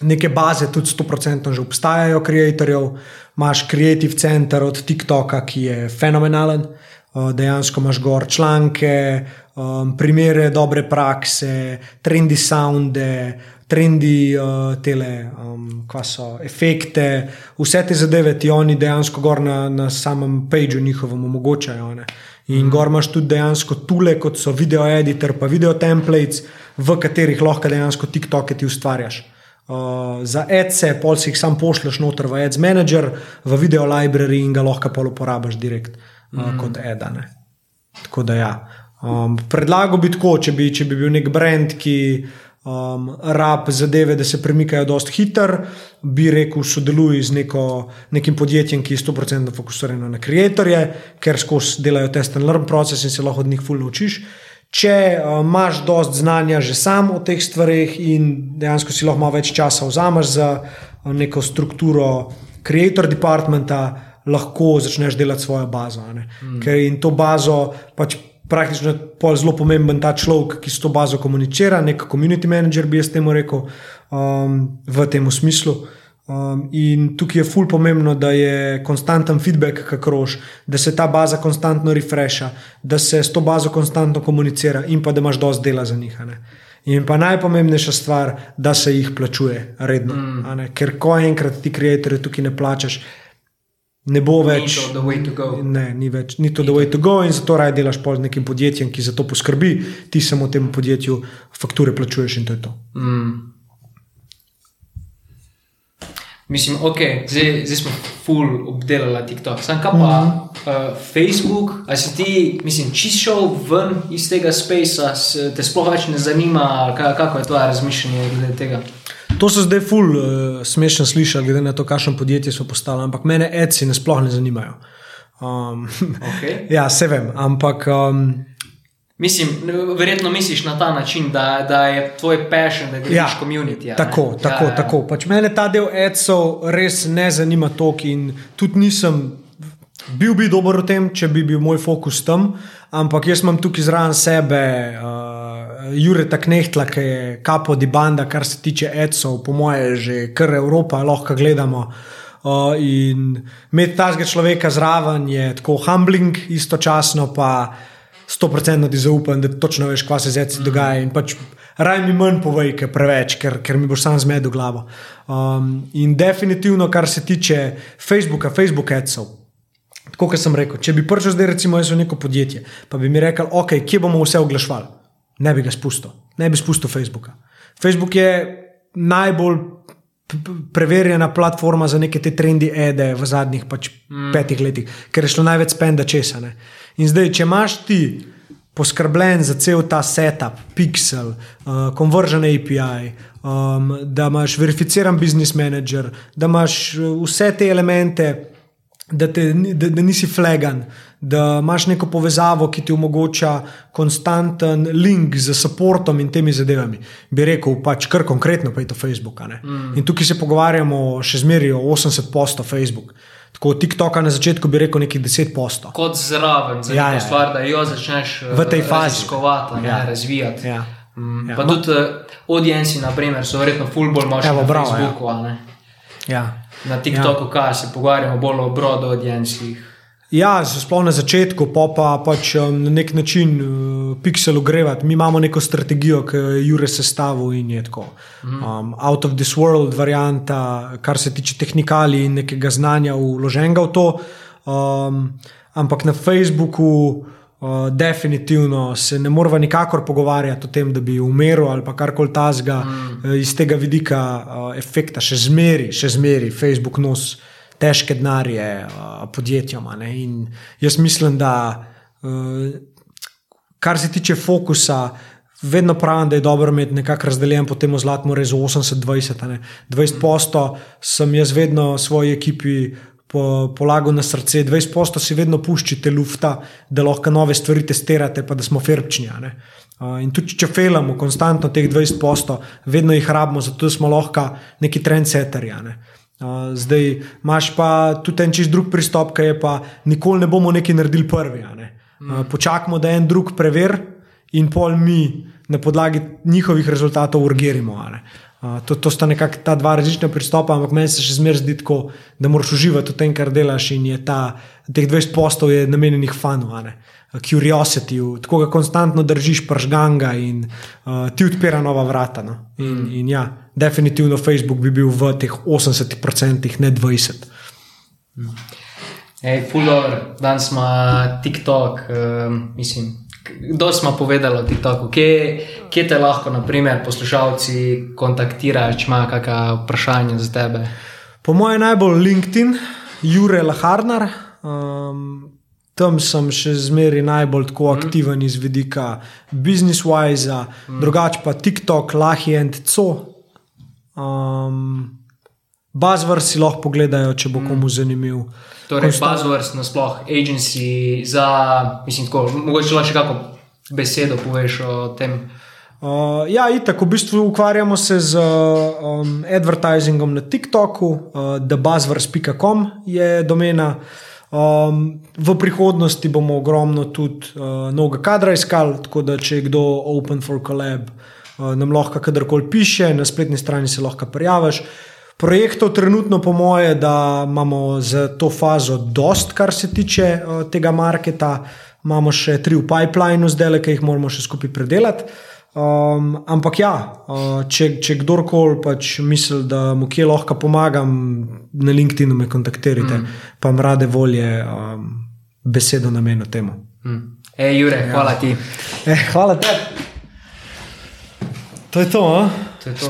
Neke baze tudi 100% že obstajajo, ustvarjalcev, imaš Creative Center od TikToka, ki je fenomenalen. Uh, Dejansko imaš gor članke, um, primere dobre prakse, trendi sounde, trendi uh, tele, um, kva so efekte, vse te zadeve ti oni dejansko gor na, na samem pageu njihovem omogočajo. Ne? In gor imaš tudi dejansko tule, kot so video editor, pa video templates, v katerih lahko dejansko TikToke ti ustvarjaš. Uh, za AdSe, pol si jih sam pošleš noter v Ads Manager, v video library in ga lahko pol uporabiš direkt uh, mm. kot Edane. Tako da ja. Um, predlagal bi tako, če bi, če bi bil nek brand, ki um, rab zadeve, da se premikajo dosti hiter, bi rekel, sodeluj z neko, nekim podjetjem, ki je 100% fokusirano na ustvarjalce, ker skozi delajo test and learn proces in se lahko od njih fulno učiš. Če uh, imaš dovolj znanja že sam o teh stvareh in dejansko si lahko malo več časa vzameš za uh, neko strukturo creator departmenta, lahko začneš delati svojo bazo. ne. Ker in to bazo pač. Praktično je zelo pomemben ta človek, ki s to bazo komunicira, nek community manager, bi jaz temu rekel, um, v tem smislu. Um, in tukaj je ful pomembno, da je konstanten feedback, kakroš, da se ta baza konstantno refresha, da se s to bazo konstantno komunicira in pa da imaš dosti dela za njih. In pa najpomembnejša stvar, da se jih plačuje redno. Mm. Ker ko enkrat ti ustvarjalce tukaj ne plačaš, ne bo Ni več. to the way to go. Ne, ni več, ni to the way to go, in zato raje delaš pol z nekim podjetjem, ki za to poskrbi, ti samo temu podjetju fakture plačuješ in to je to. Mm. Mislim, ok, zdaj, zdaj smo full obdelali TikTok. Sam kaj pa mm -hmm. uh, Facebook, ali si ti, mislim, čist šel ven iz tega spacea, te sploh več ne zanima, kaj, kako je tvoje razmišljanje glede tega? To so zdaj ful uh, smešno slišati, glede na to, kakšno podjetje so postali, ampak mene ECI ne sploh ne zanimajo. Um, Okay. ja, se vem, ampak um, Mislim, verjetno misliš na ta način, da, da je tvoj passion, da greš Ja, ja, community. a ne? Tako, tako, ja, ja, tako. Pač mene ta del ECO res ne zanima toliko in tudi nisem. Bil bi dober v tem, če bi bil moj fokus tam, ampak jaz imam tukaj zraven sebe uh, Jureta Knehtla, ki je kapo di banda, kar se tiče ECO, po moje, že kar Evropa lahko gledamo. Uh, in imeti tazga človeka zraven je tako humbling, istočasno pa 100% ti zaupam, da točno veš, kaj se zdaj mm. dogaja. In pač raj mi manj povej, ker preveč, ker, ker mi boš sam zmedel glavo. Um, in definitivno, kar se tiče Facebooka, Facebook adsov. Kot sem rekel, če bi prišel zdaj, recimo, jaz v neko podjetje, pa bi mi rekel, ok, kje bomo vse oglašvali, ne bi ga spustil, ne bi spustil Facebooka. Facebook je najbolj preverjena platforma za neke te trendi ede v zadnjih pač mm. petih letih, ker je šlo največ spenda česa. Ne. In zdaj, če imaš ti poskrbljen za cel ta setup, pixel, uh, conversion API, um, da imaš verificiran business manager, da imaš uh, vse te elemente, da, te, da, da nisi flagan, da imaš neko povezavo, ki ti omogoča konstanten link z podportom in temi zadevami. Bi rekel, pač kar konkretno, pa je to Facebook. Mm. In tukaj se pogovarjamo še zmeraj o 80% Facebook. Tako TikToka na začetku bi rekel nekih 10%. Kot zraven, za ja, ja, stvar, da jo začneš v tej fazi raziskovati, ja. razvijati. Ja. Mm, ja. Pa tudi uh, audienci, naprimer, so verjetno fullball močni na bravo, Facebooku. Ja. Ja. Na TikToku, ja. kaj se pogovarjamo bolj o brodu audiencih. Ja, sploh na začetku, pa pa pač um, na nek način uh, pixel ugrevati. Mi imamo neko strategijo, ki je Jure sestavil in je tako. Mhm. Um, out of this world, varianta, kar se tiče tehnikali in nekega znanja, vloženega v to. Um, ampak na Facebooku. Uh, definitivno se ne moramo nikakor pogovarjati o tem, da bi umrl ali kar koli tazga mm. uh, iz tega vidika uh, efekta, še zmeri, še zmeri, Facebook nos uh, težke denarje uh, podjetjem. In jaz mislim, da uh, kar se tiče fokusa. Vedno pravim, da je dobro imeti nekako razdeljen po tem zlatem rezu 80-20. 20% sem jaz vedno svoji ekipi po, polagal na srce, 20% si vedno puščite lufta, da lahko nove stvari testirate, pa da smo ferbčni. Uh, in tudi če felamo konstantno teh 20%, vedno jih rabimo, zato smo lahko neki trendsetterji. Ne? zdaj imaš pa tudi en čist drug pristop, ki je pa nikoli ne bomo nekaj naredili prvi. Ne? Uh, počakamo, da en drug preveri, in pol mi na podlagi njihovih rezultatov urgirimo. Uh, to, to sta nekako ta dva različna pristopa, ampak meni se še zmeraj zdi tako, da moraš uživati v tem, kar delaš, in je ta, teh 20 postov je namenjenih fanu. Curiosity, tako ga konstantno držiš, pržganga in uh, ti odpira nova vrata. No? In, mm. in ja, definitivno Facebook bi bil v teh 80%, ne 20%. Hej, fulor, danes smo TikTok, uh, mislim. Kdo smo povedali o TikToku, kje, kje te lahko, naprimer, poslušalci kontaktirajo, če imajo kakšno vprašanje za tebe? Po mojem, najbolj LinkedIn, Jure Laharnar. Um, tam sem še zmeraj najbolj tako mhm. aktiven mm. iz vidika business-wise, mm. drugače pa TikTok, Lahend, Co. Um, Buzzwords si lahko pogledajo, če bo mm. komu zanimiv. Torej, Buzzwords nasploh, agency za, mislim, tako, mogoče lahko še kako besedo poveš o tem. Uh, ja, tako v bistvu ukvarjamo se z um, advertisingom na TikToku, uh, thebuzzwords.com je domena. Um, v prihodnosti bomo ogromno tudi uh, novega kadra iskali, tako da če je kdo open for collab, uh, nam lahko kadarkoli piše, na spletni strani se lahko prijaviš. Projektov trenutno, po moje, da imamo za to fazo dost, kar se tiče uh, tega marketa. Imamo še tri v pipelinu, zdaj le, ki jih moramo še skupaj predelati. Um, ampak ja, uh, če, če kdorkoli pač misli, da mu kje lahko pomagam, na LinkedIn-u me kontaktirajte, mm. pa vam rade volje um, besedo namenim temu. Mm. Ej, Jure, ja. hvala ti. E, hvala tebi. To je to. To je to.